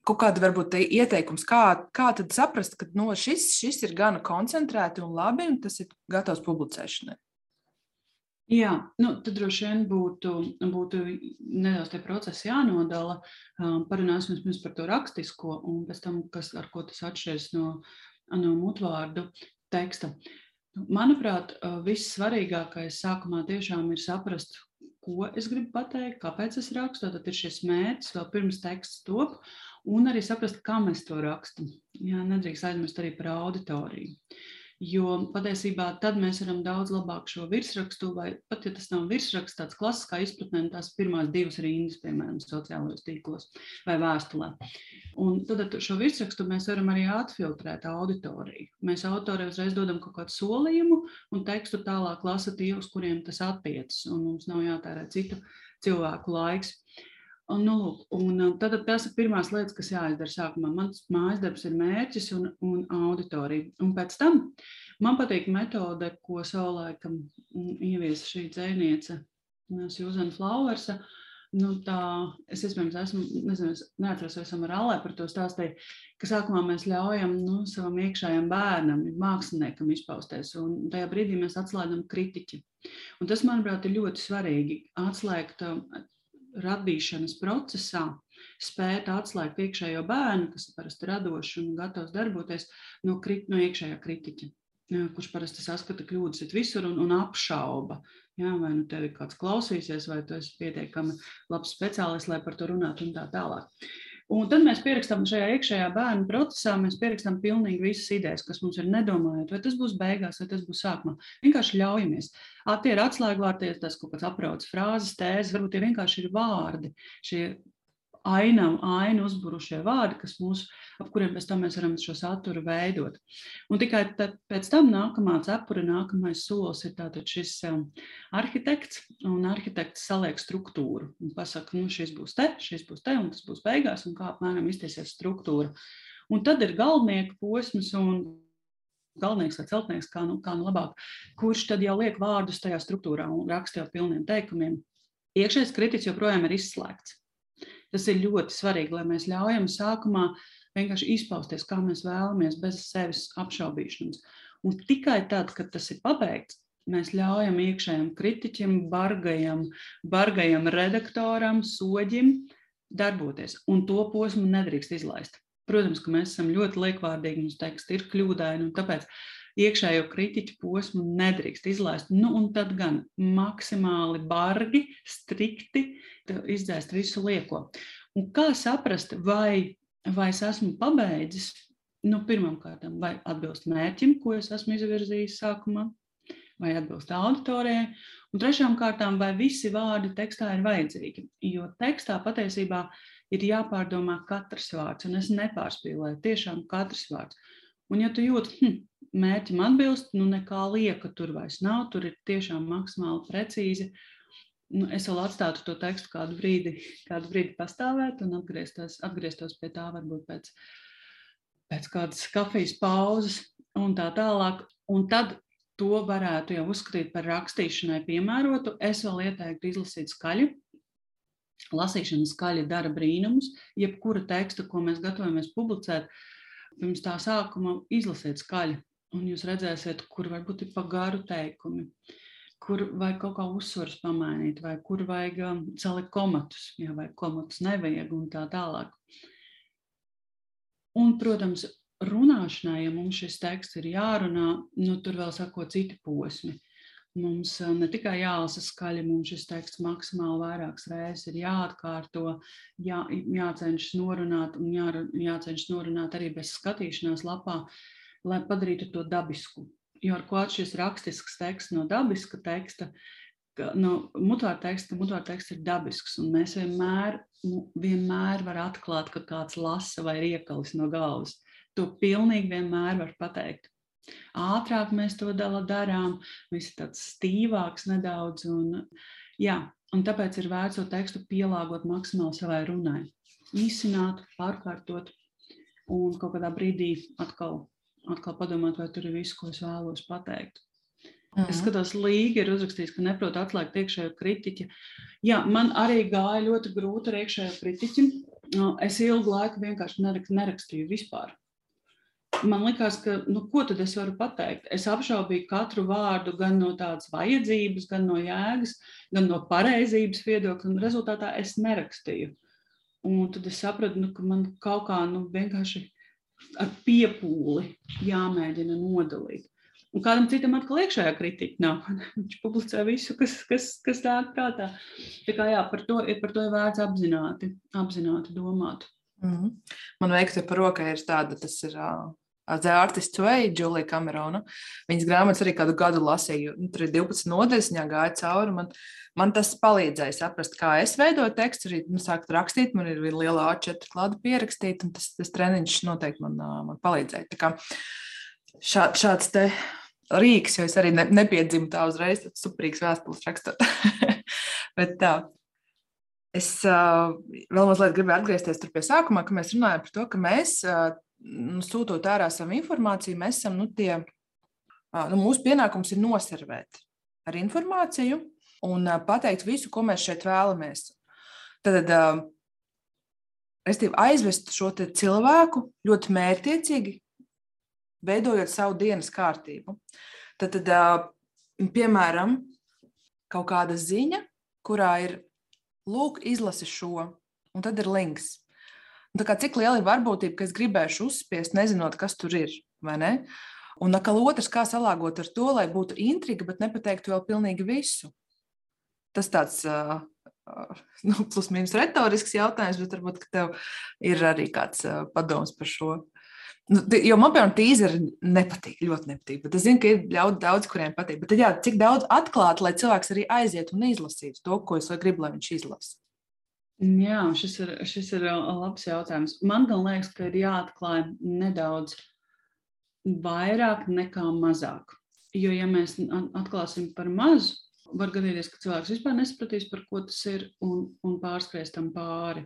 kaut kāda varbūt ieteikums, kā, kā tad saprast, ka no, šis, šis ir gana koncentrēti un labi, un tas ir gatavs publicēšanai. Jā, nu, tad droši vien būtu, būtu nedaudz tie procesi jānodala. Um, parunāsim pirms par to rakstisko, un pēc tam, kas, ar ko tas atšķiras no, no mutvārdu teksta. Manuprāt, vissvarīgākais sākumā tiešām ir saprast, ko es gribu pateikt, kāpēc es rakstu. Tad ir šis mērķis vēl pirms teksts top, un arī saprast, kā mēs to rakstam. Jā, nedrīkst aizmirst arī par auditoriju. Jo patiesībā tad mēs varam daudz labāk šo virsrakstu, vai pat ja tas nav virsraksts, tāds klasiskā izpratnē, tās pirmās divas rindas, piemēram, sociālajos tīklos vai vēstulē. Un tad šo virsrakstu mēs varam arī atfiltrēt auditoriju. Mēs autoriem uzreiz dodam kaut kādu solījumu, un tekstu tālāk lasa tie, uz kuriem tas attiecas, un mums nav jātērē citu cilvēku laiks. Un, nu, un tad tas ir pirmās lietas, kas jāizdara sākumā. Mans mājas darbs ir mērķis un, un auditorija. Un pēc tam man patīk metode, ko savulaik ieviesa šī dzēniece, Suzana Flauersa. Nu, tā, es iespējams esmu, nezinu, es neatceros, vai esam ar Alē par to stāstīju, ka sākumā mēs ļaujam nu, savam iekšējam bērnam, māksliniekam izpausties, un tajā brīdī mēs atslēdzam kritiķi. Un tas, manuprāt, ir ļoti svarīgi atslēgt radīšanas procesā spēt atslēgt iekšējo bērnu, kas ir parasti radošs un gatavs darboties, no, krit, no iekšējā kritiķa. Kurš parasti saskata kļūdas visur un, un apšauba. Jā, vai nu tevi kāds klausīsies, vai tu esi pietiekami labs speciālists, lai par to runātu un tā tālāk. Un tad mēs pierakstām šajā iekšējā bērnu procesā, mēs pierakstām pilnīgi visas idejas, kas mums ir nedomājot, vai tas būs beigās, vai tas būs sākumā. Vienkārši ļaujamies. Tie ir atslēgvārdi, tas kaut kāds aprauts frāzes, tēzes, varbūt tie vienkārši ir vārdi, šie ainam, ainu uzburušie vārdi, kas mūs, ap kuriem pēc tam mēs varam šo saturu veidot. Un tikai tad, pēc tam nākamā cepura, nākamais solis ir tātad šis um, arhitekts, un arhitekts saliek struktūru un pasaka, nu šis būs te, šis būs te, un tas būs beigās, un kā apmēram iztiesies struktūra. Un tad ir galvenieka posms un galvenais vai celtnieks, kā nu, kā nu labāk, kurš tad jau liek vārdus tajā struktūrā un raksta jau pilniem teikumiem. Iekšējais kritiķis joprojām ir izslēgts. Tas ir ļoti svarīgi, lai mēs ļaujam sākumā vienkārši izpausties, kā mēs vēlamies, bez sevis apšaubīšanas. Un tikai tad, kad tas ir pabeigts, mēs ļaujam iekšējam kritiķim, bargajam, bargajam redaktoram, soģim darboties. Un to posmu nedrīkst izlaist. Protams, ka mēs esam ļoti liekvārdīgi, mums teksts ir kļūdaini, un tāpēc iekšējo kritiķu posmu nedrīkst izlaist. Nu, un tad gan maksimāli bargi, strikti izdzēst visu lieko. Un kā saprast, vai, vai es esmu pabeidzis? Nu, Pirmkārt, vai atbilst mērķim, ko es esmu izvirzījis sākumā, vai atbilst auditorijai, un trešām kārtām, vai visi vārdi tekstā ir vajadzīgi. Jo tekstā patiesībā ir jāpārdomā katrs vārds, un es nepārspīlēju, tiešām katrs vārds. Un, ja tu jūti, hm, mērķim atbilst, nu nekā lieka tur vairs nav, tur ir tiešām maksimāli precīzi. Nu, es vēl atstātu to tekstu kādu brīdi, kādu brīdi pastāvēt un atgrieztos, atgrieztos pie tā varbūt pēc, pēc kādas kafijas pauzes un tā tālāk. Un tad to varētu jau uzskatīt par rakstīšanai piemērotu. Es vēl ieteiktu izlasīt skaļi. Lasīšana skaļi dara brīnumus. Jebkura teksta, ko mēs gatavojamies publicēt, pirms tā sākuma izlasiet skaļi, un jūs redzēsiet, kur varbūt ir pa garu teikumi, kur vajag kaut kā uzsvars pamainīt, vai kur vajag um, salikt komatus, ja, vai komatus nevajag un tā tālāk. Un, protams, runāšanai, ja mums šis teksts ir jārunā, nu, tur vēl sako citi posmi. Mums eh, ne tikai jālasa skaļi, mums šis teksts maksimāli vairākas reizes ir jāatkārto, jā, jācenšas norunāt un jā, jācenšas norunāt arī bez skatīšanās lapā, lai padarītu to dabisku. Jo ar ko atšķiras rakstisks teksts no dabiska teksta, no mutvāra teksta, mutvāra teksts ir dabisks, un mēs vienmēr, vienmēr var atklāt, ka kāds lasa vai ir iekalis no galvas. To pilnīgi vienmēr var pateikt. Ātrāk mēs to darām, viss ir tāds stīvāks nedaudz. Un, jā, un tāpēc ir vērts to tekstu pielāgot maksimāli savai runai. Īsināt, pārkārtot un kaut kādā brīdī atkal, atkal padomāt, vai tur ir viss, ko es vēlos pateikt. Mm -hmm. Es mhm. skatos, Līga ir uzrakstījis, ka neprot atslēgt iekšējo kritiķi. Jā, man arī gāja ļoti grūti ar iekšējo kritiķi. Es ilgu laiku vienkārši nerakstīju vispār man liekas, ka, nu, ko tad es varu pateikt? Es apšaubīju katru vārdu gan no tādas vajadzības, gan no jēgas, gan no pareizības viedokļa, un rezultātā es nerakstīju. Un tad es sapratu, nu, ka man kaut kā nu, vienkārši ar piepūli jāmēģina nodalīt. Un kādam citam atkal iekšējā kritika nav. Viņš publicē visu, kas, kas, kas tā prātā. Tā kā jā, par to, par to ir vērts apzināti, apzināti domāt. Mm -hmm. Man liekas, ka par rokai ir tāda, tas ir The Artist Way, Julija Kamerona. Viņas grāmatas arī kādu gadu lasīju. Nu, tur ir 12 nodaļas, viņa gāja cauri. Man, man tas palīdzēja saprast, kā es veidoju tekstu. Arī nu, sākt rakstīt, man ir liela A4 klāta pierakstīta, un tas, tas treniņš noteikti man, man palīdzēja. Tā kā šā, šāds te rīks, jo es arī ne, nepiedzimu tā uzreiz, tad superīgs vēstules rakstot. Bet tā. Es uh, vēl mazliet gribēju atgriezties pie sākuma, kad mēs runājam par to, ka mēs uh, nu, sūtot ārā savu informāciju, mēs esam nu, tie, nu, mūsu pienākums ir noservēt ar informāciju un pateikt visu, ko mēs šeit vēlamies. Tad, restīvi, aizvest šo cilvēku ļoti mērķiecīgi, veidojot savu dienas kārtību. Tad, tad piemēram, kaut kāda ziņa, kurā ir lūk, izlasi šo, un tad ir links. Un kā, cik liela ir varbūtība, ka es gribēšu uzspiest, nezinot, kas tur ir? Un atkal otrs, kā salāgot ar to, lai būtu intriga, bet nepateiktu vēl pilnīgi visu. Tas tāds uh, nu, plus mīnus retorisks jautājums, bet varbūt tev ir arī kāds uh, padoms par šo. Nu, jo man, piemēram, tīzeri nepatīk, ļoti nepatīk. Bet es zinu, ka ir daudz, daudz kuriem patīk. Bet jā, cik daudz atklāt, lai cilvēks arī aiziet un izlasītu to, ko es gribu, lai viņš izlasa. Jā, šis ir, šis ir labs jautājums. Man liekas, ka ir jāatklāj nedaudz vairāk nekā mazāk. Jo, ja mēs atklāsim par mazu, var gadīties, ka cilvēks vispār nesapratīs, par ko tas ir, un, un pārskries tam pāri.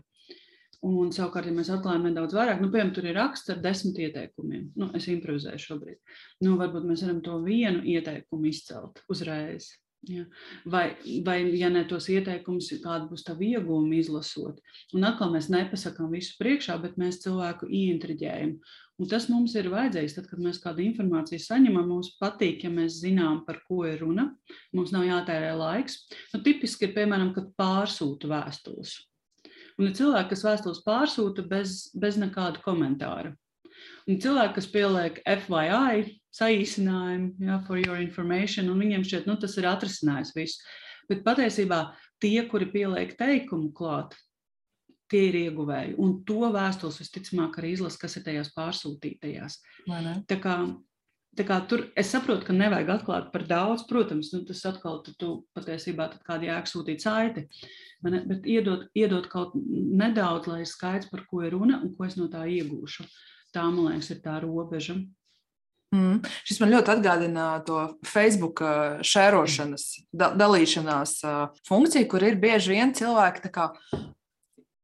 Un, savukārt, ja mēs atklājam nedaudz vairāk, nu, piemēram, tur ir raksts ar desmit ieteikumiem. Nu, es improvizēju šobrīd. Nu, varbūt mēs varam to vienu ieteikumu izcelt uzreiz. Ja. Vai, vai, ja ne tos ieteikumus, kāda būs tā iegūma izlasot. Un atkal mēs nepasakām visu priekšā, bet mēs cilvēku ieintriģējam. Un tas mums ir vajadzīgs, tad, kad mēs kādu informāciju saņemam, mums patīk, ja mēs zinām, par ko ir runa. Mums nav jātērē laiks. Nu, tipiski ir, piemēram, kad pārsūta vēstules. Un ir cilvēki, kas vēstules pārsūta bez, bez nekāda komentāra. Un cilvēki, kas pieliek FYI, saīsinājumu, ja, for your information, un viņiem šķiet, nu, tas ir atrisinājis visu. Bet patiesībā tie, kuri pieliek teikumu klāt, tie ir ieguvēji. Un to vēstules visticamāk arī izlasa, kas ir tajās pārsūtītajās. Tā kā, tā kā tur es saprotu, ka nevajag atklāt par daudz. Protams, nu, tas atkal tu, patiesībā kādu jēgu sūtīt saiti. Bet iedot, iedot kaut nedaudz, lai ir skaidrs, par ko ir runa un ko es no tā iegūšu. Uh, tā, man liekas, ir tā robeža. Mm. Šis man ļoti atgādina to Facebook šērošanas, da, dalīšanās funkciju, kur ir bieži vien cilvēki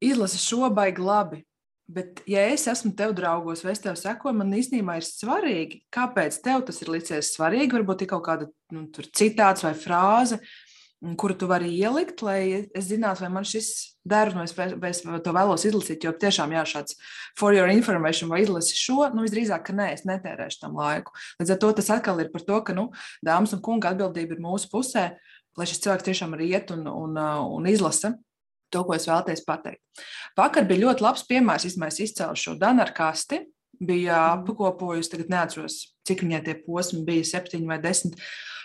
izlasa šo baigi labi. Bet, ja es esmu tev draugos, vai es tev sekoju, man īstenībā ir svarīgi, kāpēc tev tas ir licies svarīgi. Varbūt ir kaut kāda nu, citāts vai frāze, kuru tu vari ielikt, lai es zinātu, vai man šis der, un es, vai es to vēlos izlasīt. Jo tiešām, jā, šāds for your information, vai izlasi šo, nu visdrīzāk, ka nē, es netērēšu tam laiku. Līdz ar to tas atkal ir par to, ka, nu, dāmas un kunga atbildība ir mūsu pusē, lai šis cilvēks tiešām arī iet un, un, un izlasa to, ko es vēlties pateikt. Vakar bija ļoti labs piemērs, izmēs izcēlu šo Danar kasti, bija mhm. apkopojusi, tagad neatceros, cik viņai tie posmi bija, septiņi vai desmit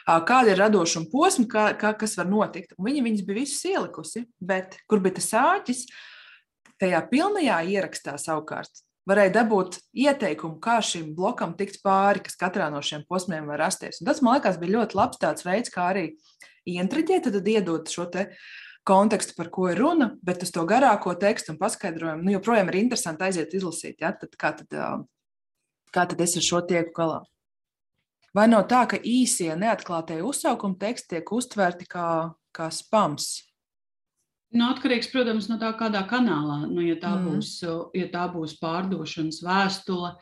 kāda ir radošuma posma, kā, kā, kas var notikt. Un viņa viņas bija visas ielikusi, bet kur bija tas āķis, tajā pilnajā ierakstā savukārt varēja dabūt ieteikumu, kā šim blokam tikt pāri, kas katrā no šiem posmiem var rasties. Un tas, man liekas, bija ļoti labs tāds veids, kā arī ientriģēt, tad iedot šo te kontekstu, par ko ir runa, bet uz to garāko tekstu un paskaidrojumu, nu, joprojām ir interesanti aiziet izlasīt, ja? tad, kā, tad, kā tad es ar šo tieku galā. Vai nav tā, ka īsie neatklātie uzsaukuma teksti tiek uztverti kā, kā spams? Nu, atkarīgs, protams, no tā, kādā kanālā. Nu, ja, tā mm. būs, ja tā būs pārdošanas vēstule,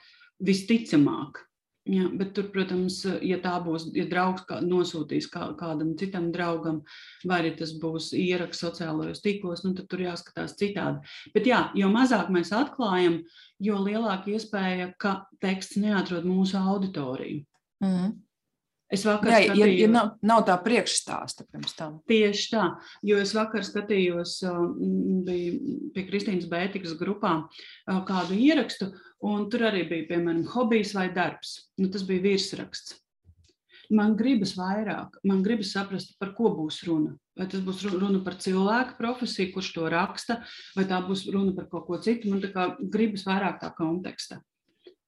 visticamāk. Ja, bet tur, protams, ja tā būs, ja draugs kā, nosūtīs kā, kādam citam draugam, vai arī tas būs ieraksts sociālajos tīklos, nu, tad tur jāskatās citādi. Bet, jā, jo mazāk mēs atklājam, jo lielāka iespēja, ka teksts neatrod mūsu auditoriju. Mm. Es vakar Jā, skatījos, ja, ja nav, nav tā priekšstāsta pirms tam. Tieši tā, jo es vakar skatījos, bija pie Kristīnas Bētikas grupā kādu ierakstu, un tur arī bija, piemēram, hobijs vai darbs. Nu, tas bija virsraksts. Man gribas vairāk, man gribas saprast, par ko būs runa. Vai tas būs runa par cilvēku profesiju, kurš to raksta, vai tā būs runa par kaut ko citu. Man gribas vairāk tā konteksta.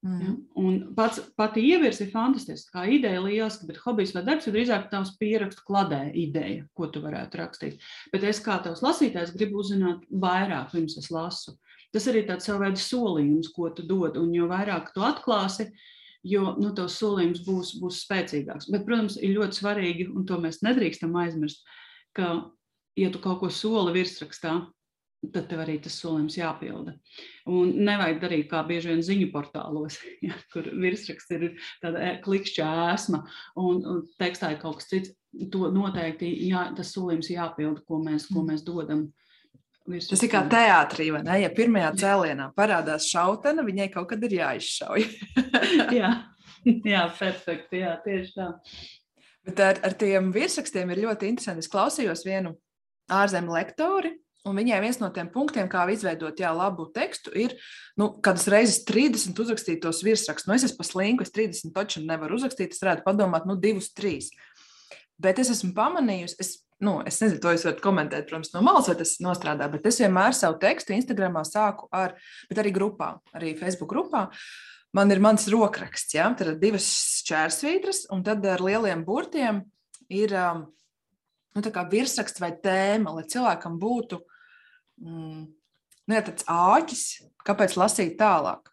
Mm. Pats, pati ievirs ir fantastiska. Kā ideja lieliska, bet hobijs vai darbs ir drīzāk tavs pierakstu kladē ideja, ko tu varētu rakstīt. Bet es kā tavs lasītājs gribu uzzināt vairāk, pirms es lasu. Tas arī tāds savu veidu solījums, ko tu dod. Un jo vairāk tu atklāsi, jo nu, tavs solījums būs, būs spēcīgāks. Bet, protams, ir ļoti svarīgi, un to mēs nedrīkstam aizmirst, ka, ja tu kaut ko soli virsrakstā, tad tev arī tas solījums jāpilda. Un nevajag darīt kā bieži vien ziņu portālos, ja, kur virsraksts ir tāda e, klikšķa ēsma un, un tekstā ir kaut kas cits. To noteikti jā, tas solījums jāpilda, ko mēs, ko mēs dodam. Tas ir kā teātrī, vai ne? Ja pirmajā cēlienā parādās šautena, viņai kaut kad ir jāizšauj. jā, jā, perfekti, jā, tieši tā. Bet ar, ar tiem virsrakstiem ir ļoti interesanti. Es klausījos vienu ārzemju lektori, Un viņai viens no tiem punktiem, kā izveidot jā, labu tekstu, ir, nu, kad es reizes 30 uzrakstīju tos virsrakstus. Nu, es esmu paslīnku, es 30 taču nevaru uzrakstīt, es varētu padomāt, nu, divus, trīs. Bet es esmu pamanījusi, es, nu, es nezinu, to jūs varat komentēt, protams, no malas, vai tas nostrādā, bet es vienmēr savu tekstu Instagramā sāku ar, bet arī grupā, arī Facebook grupā. Man ir mans rokraksts, ja? tad ir divas čērsvītras, un tad ar lieliem burtiem ir um, nu, virsraksts vai tēma, lai cilvēkam būtu mm, nu, tāds āķis, kāpēc lasīt tālāk?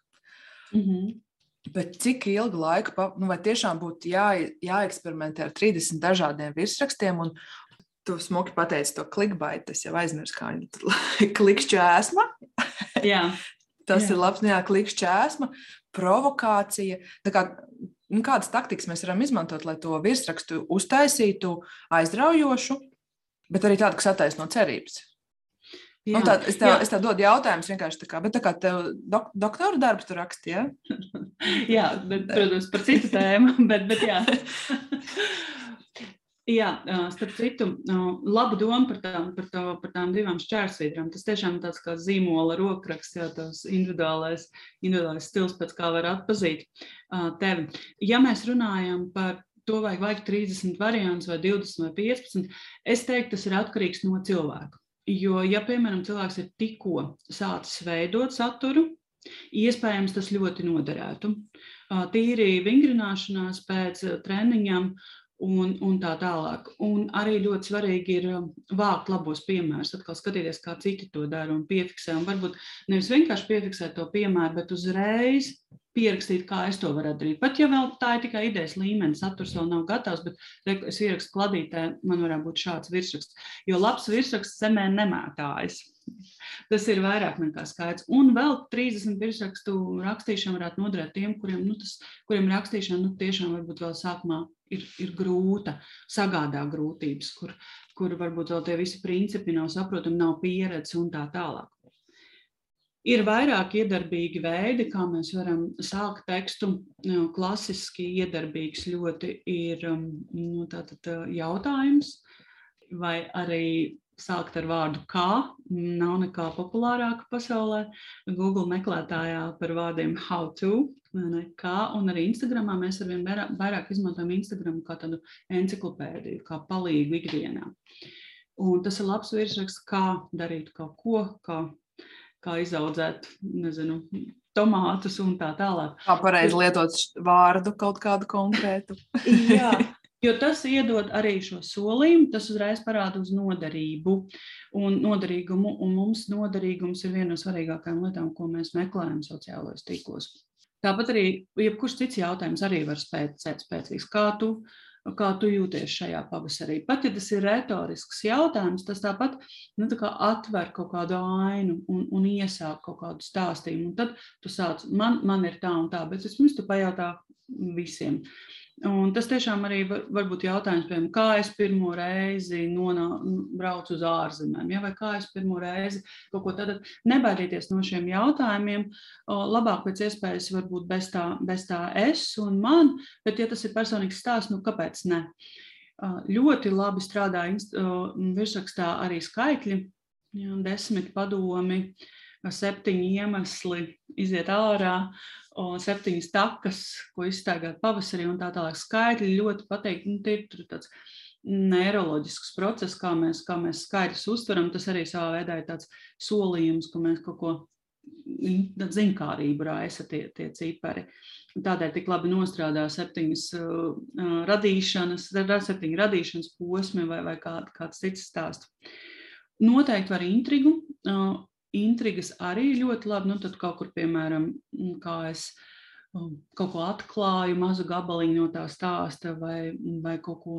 Mm -hmm. Bet cik ilgu laiku, nu, vai tiešām būtu jā, jāeksperimentē ar 30 dažādiem virsrakstiem, un tu smuki pateici to klikbaitu, es jau aizmirsu, kā viņi tur klikšķi ēsma. Jā. Tas jā. ir labs, nu jā, klikšķi ēsma, provokācija. Kā, nu, kādas taktikas mēs varam izmantot, lai to virsrakstu uztaisītu aizraujošu, bet arī tādu, kas attaisno cerības? Nu, jā, nu, tā, es, tev, jā. es tev dodu jautājumus vienkārši tā kā, bet tā kā tev dok, doktora darbs tur rakstīja. Ja? jā, bet, protams, par citu tēmu, bet, bet jā. Jā, starp citu, laba doma par tām, par, tā, par tām divām šķērsvītrām. Tas tiešām tāds kā zīmola rokraksts, jā, tas individuālais, individuālais stils, pēc kā var atpazīt tevi. Ja mēs runājam par to, vai vajag 30 variants vai 20 vai 15, es teiktu, tas ir atkarīgs no cilvēka. Jo, ja, piemēram, cilvēks ir tikko sācis veidot saturu, iespējams, tas ļoti noderētu. Tīri vingrināšanās pēc treniņiem un, un tā tālāk. Un arī ļoti svarīgi ir vākt labos piemērus, atkal skatīties, kā citi to dara un piefiksē. Un varbūt nevis vienkārši piefiksēt to piemēru, bet uzreiz pierakstīt, kā es to varu darīt. Pat ja vēl tā ir tikai idejas līmenis, saturs vēl nav gatavs, bet re, es ierakstu kladītē, man varētu būt šāds virsraksts. Jo labs virsraksts zemē nemētājas. Tas ir vairāk nekā skaidrs. Un vēl 30 virsrakstu rakstīšana varētu noderēt tiem, kuriem, nu, tas, kuriem rakstīšana nu, tiešām varbūt vēl sākumā ir, ir grūta, sagādā grūtības, kur, kur varbūt vēl tie visi principi nav saprotami, nav pieredze un tā tālāk. Ir vairāk iedarbīgi veidi, kā mēs varam sākt tekstu. Nu, klasiski iedarbīgs ļoti ir um, nu, tātad, uh, jautājums, vai arī sākt ar vārdu kā. Nav nekā populārāka pasaulē. Google meklētājā par vārdiem how to, ne, kā, un arī Instagramā mēs arvien vairāk izmantojam Instagram kā tādu enciklopēdiju, kā palīgu ikdienā. Un tas ir labs virsraksts, kā darīt kaut ko, kā kā izaudzēt, nezinu, tomātus un tā tālāk. Kā pareizi lietot vārdu kaut kādu konkrētu. Jā, jo tas iedod arī šo solījumu, tas uzreiz parāda uz noderību un noderīgumu, un mums noderīgums ir viena no svarīgākajām lietām, ko mēs meklējam sociālajos tīklos. Tāpat arī jebkurš cits jautājums arī var spēt spēcīgs. Kā tu kā tu jūties šajā pavasarī. Pat ja tas ir retorisks jautājums, tas tāpat nu, tā atver kaut kādu ainu un, un iesāk kaut kādu stāstījumu. Un tad tu sāc, man, man ir tā un tā, bet es pirms tu pajautā visiem. Un tas tiešām arī var, var būt jautājums, piemēram, kā es pirmo reizi nonā, braucu uz ārzemēm, ja, vai kā es pirmo reizi kaut ko tādu nebaidīties no šiem jautājumiem. Labāk pēc iespējas varbūt bez tā, bez tā es un man, bet ja tas ir personīgs stāsts, nu kāpēc ne? Ļoti labi strādā virsrakstā arī skaitļi, ja, desmit padomi, septiņi iemesli iziet ārā, un septiņas takas, ko izstaigāt pavasarī, un tā tālāk skaitļi ļoti pateikti. Nu, tie ir tāds neiroloģisks process, kā mēs, kā mēs skaidrs uztveram. Tas arī savā veidā ir tāds solījums, ka mēs kaut ko zinkārību raisa tie, tie cipari. Tādēļ tik labi nostrādā septiņas uh, radīšanas, septiņu radīšanas posmi vai, vai kā, kāds cits stāsts. Noteikti var intrigu. Uh, intrigas arī ļoti labi. Nu, tad kaut kur, piemēram, kā es kaut ko atklāju, mazu gabaliņu no tā stāsta vai, vai kaut ko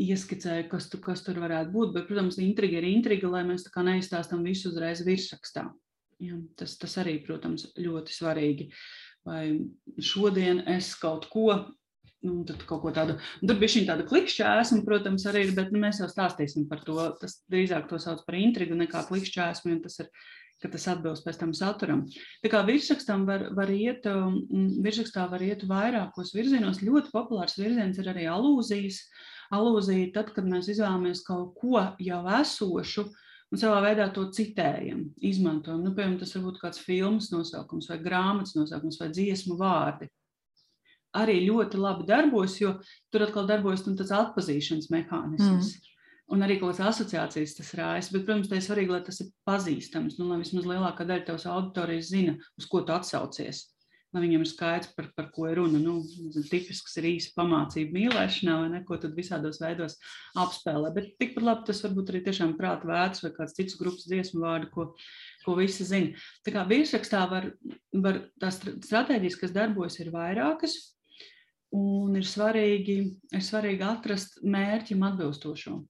ieskicēju, kas, tu, kas tur varētu būt. Bet, protams, intriga ir intriga, lai mēs tā kā neizstāstam visu uzreiz virsrakstā. Ja, tas, tas arī, protams, ļoti svarīgi. Vai šodien es kaut ko, nu, kaut ko tādu, tur bija šī tāda klikšķēsma, protams, arī bet nu, mēs jau stāstīsim par to. Tas drīzāk to sauc par intrigu nekā klikšķēsmu, un tas ir, ka tas atbilst pēc tam saturam. Tā kā virsrakstam var, var iet, um, virsrakstā var iet vairākos virzienos. Ļoti populārs virziens ir arī alūzijas. Alūzija tad, kad mēs izvēlamies kaut ko jau esošu, un savā veidā to citējam, izmantojam. Nu, piemēram, tas var būt kāds filmas nosaukums, vai grāmatas nosaukums, vai dziesmu vārdi. Arī ļoti labi darbojas, jo tur atkal darbojas nu, tas atpazīšanas mehānisms. Mm. Un arī kaut kādas asociācijas tas rājas. Bet, protams, tā ir svarīgi, lai tas ir pazīstams. Nu, lai vismaz lielākā daļa tavas auditorijas zina, uz ko tu atsaucies lai viņam ir skaidrs, par, par ko ir runa. Nu, tipisks ir īsa pamācība mīlēšanā, vai ne, ko tad visādos veidos apspēlē. Bet tikpat labi tas varbūt arī tiešām prāta vērts vai kāds cits grupas dziesmu vārdu, ko, ko visi zina. Tā kā virsrakstā var, var tās stratēģijas, kas darbojas, ir vairākas. Un ir svarīgi, ir svarīgi atrast mērķim atbilstošo,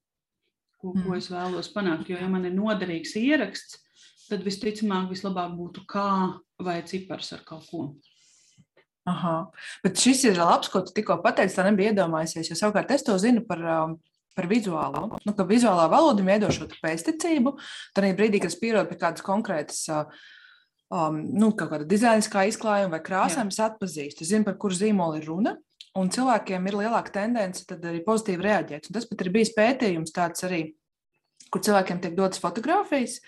ko, mm. ko es vēlos panākt. Jo, ja man ir noderīgs ieraksts, tad visticamāk, vislabāk būtu kā vai cipars ar kaut ko. Aha. Bet šis ir labs, ko tu tikko pateici. Tā nebija iedomājusies. Jo savukārt es to zinu par, um, par vizuālo. Nu, ka vizuālā valoda veido šo pēsticību. Tad brīdī, kad es pierodu pie kādas konkrētas. Uh, um, nu, kaut kāda dizainiskā izklājuma vai krāsām, es atpazīstu, es zinu, par kuru zīmolu ir runa. Un cilvēkiem ir lielāka tendence arī pozitīvi reaģēt. Un tas pat ir bijis pētījums tāds arī, kur cilvēkiem tiek dotas fotogrāfijas.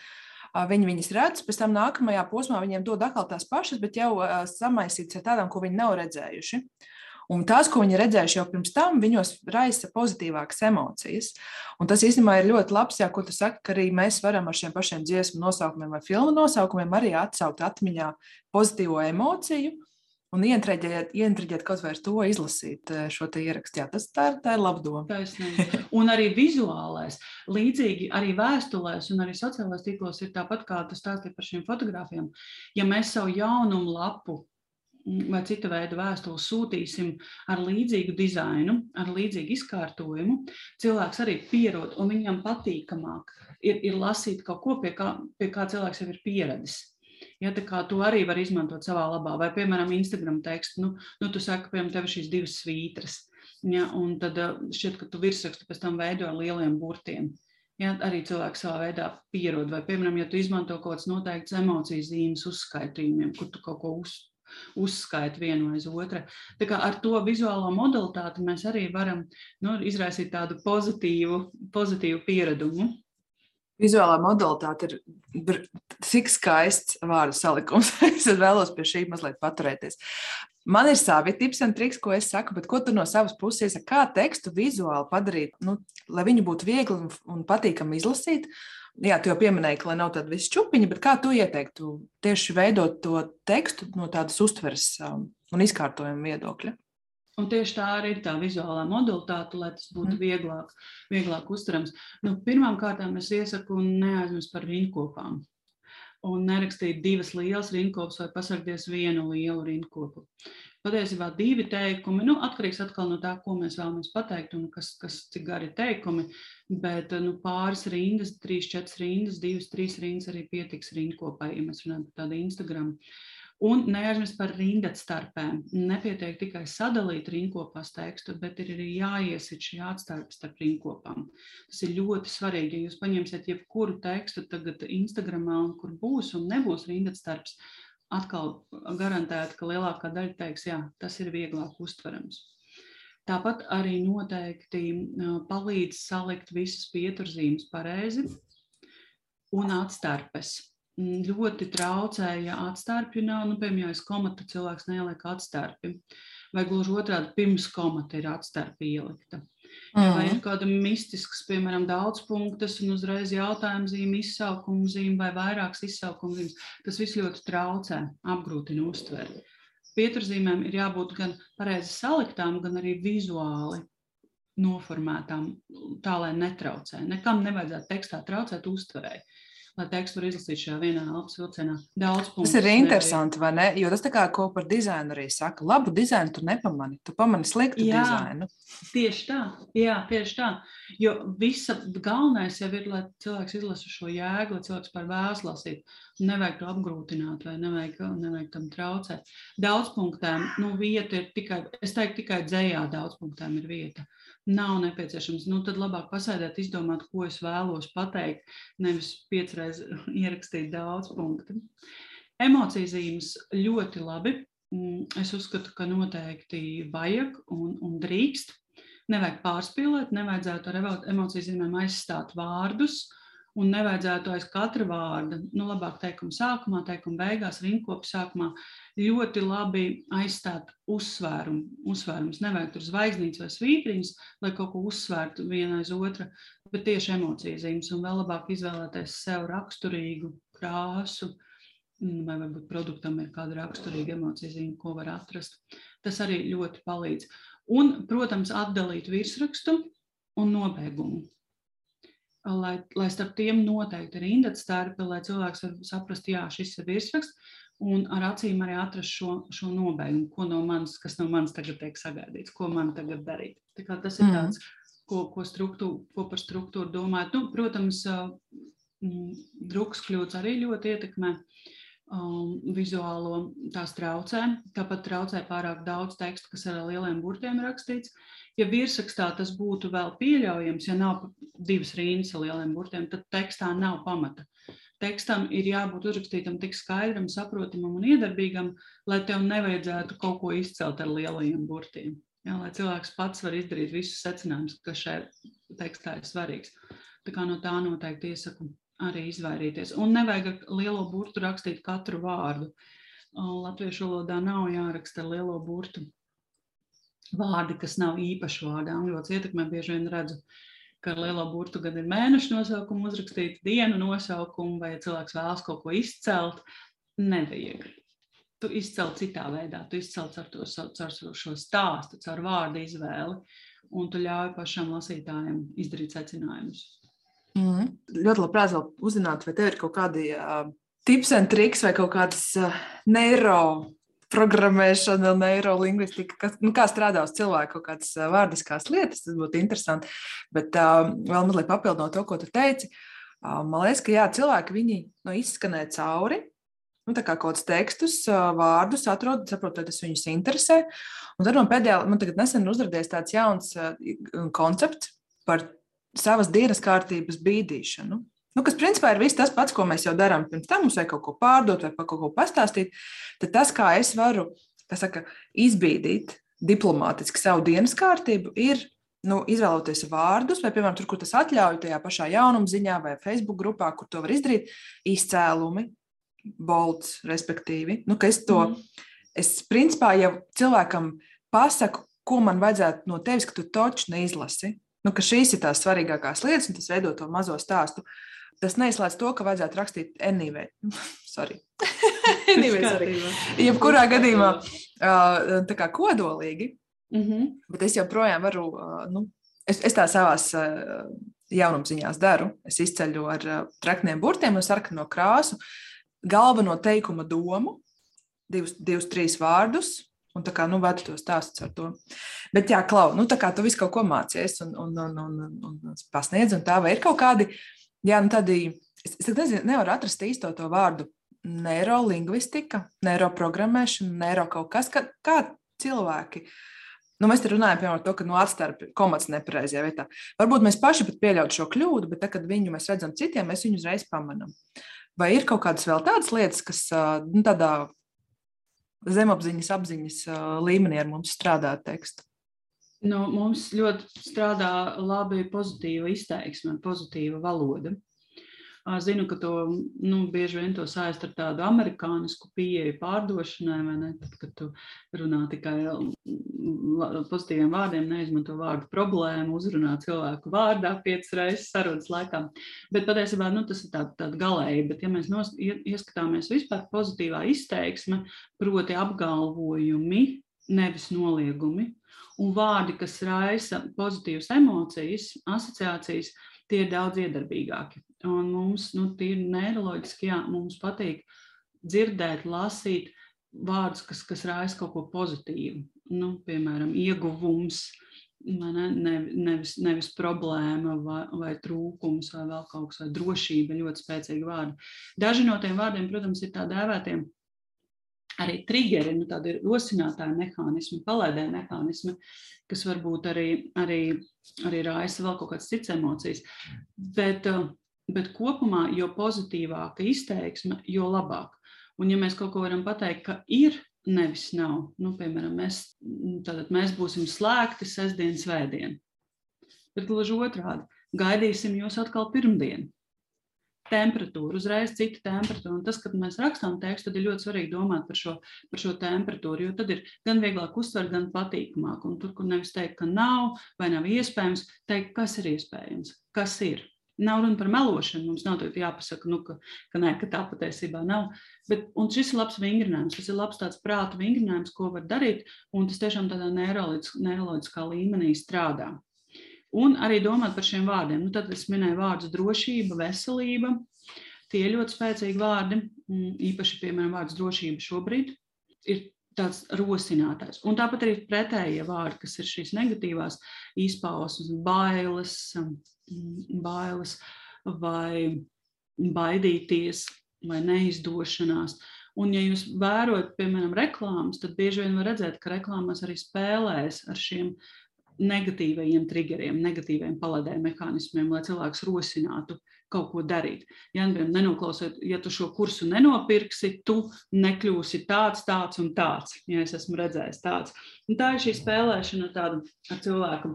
Viņi viņas redz, pēc tam nākamajā posmā viņiem dod atkal tās pašas, bet jau samaisītas ar tādām, ko viņi nav redzējuši. Un tās, ko viņi redzējuši jau pirms tam, viņos raisa pozitīvākas emocijas. Un tas īstenībā ir ļoti labs, jā, ko tu saki, ka arī mēs varam ar šiem pašiem dziesmu nosaukumiem vai filmu nosaukumiem arī atsaukt atmiņā pozitīvo emociju un ientriģēt, ientriģēt kaut vai ar to izlasīt eh, šo ierakstu. Jā, tas tā ir, tā ir laba doma. Taisnība. Un arī vizuālais. Līdzīgi arī vēstulēs un arī sociālajos tīklos ir tāpat kā tas stāstīja par šiem fotogrāfiem. Ja mēs savu jaunumu lapu mm, vai cita veida vēstuli sūtīsim ar līdzīgu dizainu, ar līdzīgu izkārtojumu, cilvēks arī pierod un viņam patīkamāk ir, ir lasīt kaut ko, pie kā, pie kā cilvēks jau ir pieradis. Ja, to arī var izmantot savā labā, vai, piemēram, Instagram tekstu, nu, nu tu saki, piemēram, tev ir šīs divas svītras, ja, un tad eh, šķiet, ka tu virsrakstu pēc tam veido ar lieliem burtiem. Ja, arī cilvēks savā veidā pierod, vai, piemēram, ja tu izmanto kaut kādas noteiktas emocijas zīmes uzskaitījumiem, kur tu kaut ko uz, uzskaita vienu aiz otru. Ar to vizuālo modalitāti mēs arī varam nu, izraisīt tādu pozitīvu, pozitīvu pieradumu. Vizuālā modalitāte ir tik skaists vārdu salikums. es vēlos pie šī mazliet paturēties. Man ir savi tips un triks, ko es saku, bet ko tu no savas puses iesaki, kā tekstu vizuāli padarīt, nu, lai viņu būtu viegli un, patīkami izlasīt. Jā, tu jau pieminēji, ka nav tāda visu čupiņa, bet kā tu ieteiktu tieši veidot to tekstu no tādas uztveres um, un izkārtojuma viedokļa? Un tieši tā arī ir tā vizuālā modalitāte, lai tas būtu mm. vieglāk, vieglāk uztverams. Nu, Pirmkārt, es iesaku neaizmirst par rīnkopām. Un nerakstīt divas lielas rinkopas vai pasargties vienu lielu rinkopu. Patiesībā divi teikumi, nu, atkarīgs atkal no tā, ko mēs vēlamies pateikt un kas, kas cik gari ir teikumi, bet nu, pāris rindas, trīs, četras rindas, divas, trīs rindas arī pietiks rinkopai, ja mēs runājam par tādu Instagram. Uh, Un neaizmirst par rindatstarpēm. Nepietiek tikai sadalīt rinkopās tekstu, bet ir arī jāiesit šī atstarpe starp rinkopām. Tas ir ļoti svarīgi. Ja jūs paņemsiet jebkuru tekstu tagad Instagramā, kur būs un nebūs rindatstarps, atkal garantēti, ka lielākā daļa teiks, jā, tas ir vieglāk uztverams. Tāpat arī noteikti palīdz salikt visas pieturzīmes pareizi un atstarpes ļoti traucēja atstarpju nav. Nu, piemēram, ja es komatu cilvēks neieliek atstarpi, vai gluži otrādi pirms komata ir atstarpi ielikta. Mm. Vai ir kāda mistisks, piemēram, daudz punktus un uzreiz jautājuma zīme, izsaukuma zīme vai vairākas izsaukuma zīmes, tas viss ļoti traucē, apgrūtina uztveri. Pieturzīmēm ir jābūt gan pareizi saliktām, gan arī vizuāli noformētām, tā lai netraucē. Nekam nevajadzētu tekstā traucēt uztverēji lai tekstu var izlasīt šajā vienā elpas vilcienā. Daudz punktu. Tas ir interesanti, vai ne? Jo tas tā kā ko par dizainu arī saka. Labu dizainu tu nepamani, tu pamani sliktu jā, dizainu. Tieši tā, jā, tieši tā. Jo visa galvenais jau ir, lai cilvēks izlasa šo jēgu, lai cilvēks par vēlas lasīt. Nevajag to apgrūtināt vai nevajag, nevajag tam traucēt. Daudz punktēm, nu, vieta ir tikai, es teiktu, tikai dzējā daudz punktēm ir vieta nav nepieciešams. Nu, tad labāk pasēdēt, izdomāt, ko es vēlos pateikt, nevis piecreiz ierakstīt daudz punktu. Emociju zīmes ļoti labi. Mm, es uzskatu, ka noteikti vajag un, un drīkst. Nevajag pārspīlēt, nevajadzētu ar emociju zīmēm aizstāt vārdus. Un nevajadzētu aiz katra vārda, nu, labāk teikuma sākumā, teikuma beigās, rinkopu sākumā, ļoti labi aizstāt uzsvērumu. Uzsvērums nevajag tur zvaigznītes vai svītriņas, lai kaut ko uzsvērtu viena aiz otra, bet tieši emocijas zīmes un vēl labāk izvēlēties sev raksturīgu krāsu, mm, vai varbūt produktam ir kāda raksturīga emocija zīme, ko var atrast. Tas arī ļoti palīdz. Un, protams, atdalīt virsrakstu un nobeigumu. Lai, lai starp tiem noteikti ir indats starpi, lai cilvēks var saprast, jā, šis ir virsraksts, un ar acīm arī atrast šo, šo nobeigumu, ko no manis, kas no manis tagad tiek sagaidīts, ko man tagad darīt. Tas ir mm. tāds, ko, ko, ko par struktūru domāt. Nu, protams, druks kļūts arī ļoti ietekmē um, vizuālo tās traucē. Tāpat traucē pārāk daudz tekstu, kas ar lieliem burtiem rakstīts. Ja virsrakstā tas būtu vēl pieļaujams, ja nav divas rindas ar lieliem burtiem, tad tekstā nav pamata tekstam ir jābūt uzrakstītam tik skaidram, saprotamam un iedarbīgam, lai tev nevajadzētu kaut ko izcelt ar lielajiem burtiem. Jā, lai cilvēks pats var izdarīt visus secinājumus, kas šajā tekstā ir svarīgs. Tā kā no tā noteikti iesaku arī izvairīties. Un nevajag ar lielo burtu rakstīt katru vārdu. Latviešu valodā nav jāraksta ar lielo burtu vārdi, kas nav īpaši vārdi. Angļu valodas ietekmē bieži vien redzu ka ar lielo burtu gan ir mēneša nosaukumu uzrakstīt, dienu nosaukumu, vai ja cilvēks vēlas kaut ko izcelt. Nevajag. Tu izcēl citā veidā, tu izcēl ar to caur šo stāstu, caur vārdu izvēli, un tu ļauj pašam lasītājam izdarīt secinājumus. Mm. Ļoti labprāt uzzināt, vai tev ir kaut kādi uh, tips un triks vai kaut kādas uh, neiro programmēšana, neirolingvistika, kas, nu, kā strādā uz cilvēku kaut kādas vārdiskās lietas, tas būtu interesanti. Bet uh, vēl mazliet papildinot to, ko tu teici, uh, man liekas, ka jā, cilvēki viņi nu, izskanē cauri. Nu, tā kā kaut kādus tekstus, vārdus atrod, saprotu, tas viņus interesē. Un tad man pēdējā, man tagad nesen uzrādījās tāds jauns koncepts par savas dienas kārtības bīdīšanu. Nu, kas principā ir viss tas pats, ko mēs jau darām pirms tam, mums vajag kaut ko pārdot vai par kaut ko pastāstīt. Tad tas, kā es varu saka, izbīdīt diplomātiski savu dienas kārtību, ir nu, izvēloties vārdus, vai, piemēram, tur, kur tas atļauj, tajā pašā jaunumziņā vai Facebook grupā, kur to var izdarīt, izcēlumi, bolts, respektīvi. Nu, es to, mm. es principā jau cilvēkam pasaku, ko man vajadzētu no tevis, ka tu toču neizlasi. Nu, šīs ir tās svarīgākās lietas, un tas veido to mazo stāstu. Uh, tas neizslēdz to, ka vajadzētu rakstīt anyway. Sorry. anyway, sorry. Jebkurā gadījumā tā kā kodolīgi, mm -hmm. bet es joprojām varu, nu, es, es tā savās jaunumziņās daru. Es izceļu ar trakniem burtiem un sarkano krāsu galveno teikuma domu, divus, divus trīs vārdus, Un tā kā nu, vada to stāstu ar to. Bet, jā, Klau, nu, tā kā tu visu kaut ko mācies un, un, un, un, un, un pasniedz, un tā vai ir kaut kādi Jā, nu tad es, es nezinu, nevaru atrast īsto to vārdu. Neirolingvistika, neiroprogrammēšana, neiro kaut kas, kā, kā cilvēki. Nu, mēs te runājam par to, ka nu, atstarp komats nepareizajā vietā. Varbūt mēs paši pat pieļautu šo kļūdu, bet tad, kad viņu mēs redzam citiem, mēs viņu uzreiz pamanām. Vai ir kaut kādas vēl tādas lietas, kas nu, tādā zemapziņas, apziņas līmenī ar mums strādā tekstu? Nu, mums ļoti strādā labi pozitīva izteiksme, pozitīva valoda. Zinu, ka to nu, bieži vien to saist ar tādu amerikānisku pieeju pārdošanai, vai ne? Tad, kad tu runā tikai pozitīviem vārdiem, neizmanto vārdu problēmu, uzrunā cilvēku vārdā piecas reizes sarunas laikā. Bet patiesībā nu, tas ir tāds tā galēji. Bet, ja mēs nos, ieskatāmies vispār pozitīvā izteiksme, proti apgalvojumi, nevis noliegumi, un vārdi, kas raisa pozitīvas emocijas, asociācijas, tie ir daudz iedarbīgāki. Un mums, nu, tīri neiroloģiski, jā, mums patīk dzirdēt, lasīt vārdus, kas, kas raisa kaut ko pozitīvu. Nu, piemēram, ieguvums, ne, ne, nevis, nevis problēma vai, vai trūkums vai vēl kaut kas, vai drošība, ļoti spēcīgi vārdi. Daži no tiem vārdiem, protams, ir tā dēvētiem arī triggeri, nu, tādi rosinātāji mehānismi, palaidēji mehānismi, kas varbūt arī, arī, arī raisa vēl kaut kādas citas emocijas. Bet, uh, bet kopumā, jo pozitīvāka izteiksme, jo labāk. Un, ja mēs kaut ko varam pateikt, ka ir, nevis nav, nu, piemēram, mēs, tātad mēs būsim slēgti sestdien, svētdien. Bet gluži otrādi, gaidīsim jūs atkal pirmdien temperatūru, uzreiz cita temperatūra. Un tas, kad mēs rakstām tekstu, tad ir ļoti svarīgi domāt par šo, par šo temperatūru, jo tad ir gan vieglāk uztvert, gan patīkamāk. Un tur, kur nevis teikt, ka nav vai nav iespējams, teikt, kas ir iespējams, kas ir. Nav runa par melošanu. Mums nav jāpasaka, nu, ka, ka, nē, ka tā patiesībā nav. Bet, šis ir labs vingrinājums. Tas ir labs tāds prāta vingrinājums, ko var darīt. Un tas tiešām tādā neiroloģiskā līmenī strādā. Un arī domāt par šiem vārdiem. Nu, tad es minēju vārdus drošība, veselība. Tie ir ļoti spēcīgi vārdi. Mm, īpaši, piemēram, vārds drošība šobrīd ir tāds rosinātājs. Un tāpat arī pretējie vārdi, kas ir šīs negatīvās izpausmes, bailes, mm, bailes vai baidīties vai neizdošanās. Un, ja jūs vērojat, piemēram, reklāmas, tad bieži vien var redzēt, ka reklāmās arī spēlēs ar šiem negatīvajiem triggeriem, negatīviem paladēm mehānismiem, lai cilvēks rosinātu kaut ko darīt. Ja, nenoklausot, ja tu šo kursu nenopirksi, tu nekļūsi tāds, tāds un tāds. Ja es esmu redzējis tāds. Un tā ir šī spēlēšana tādu ar cilvēku.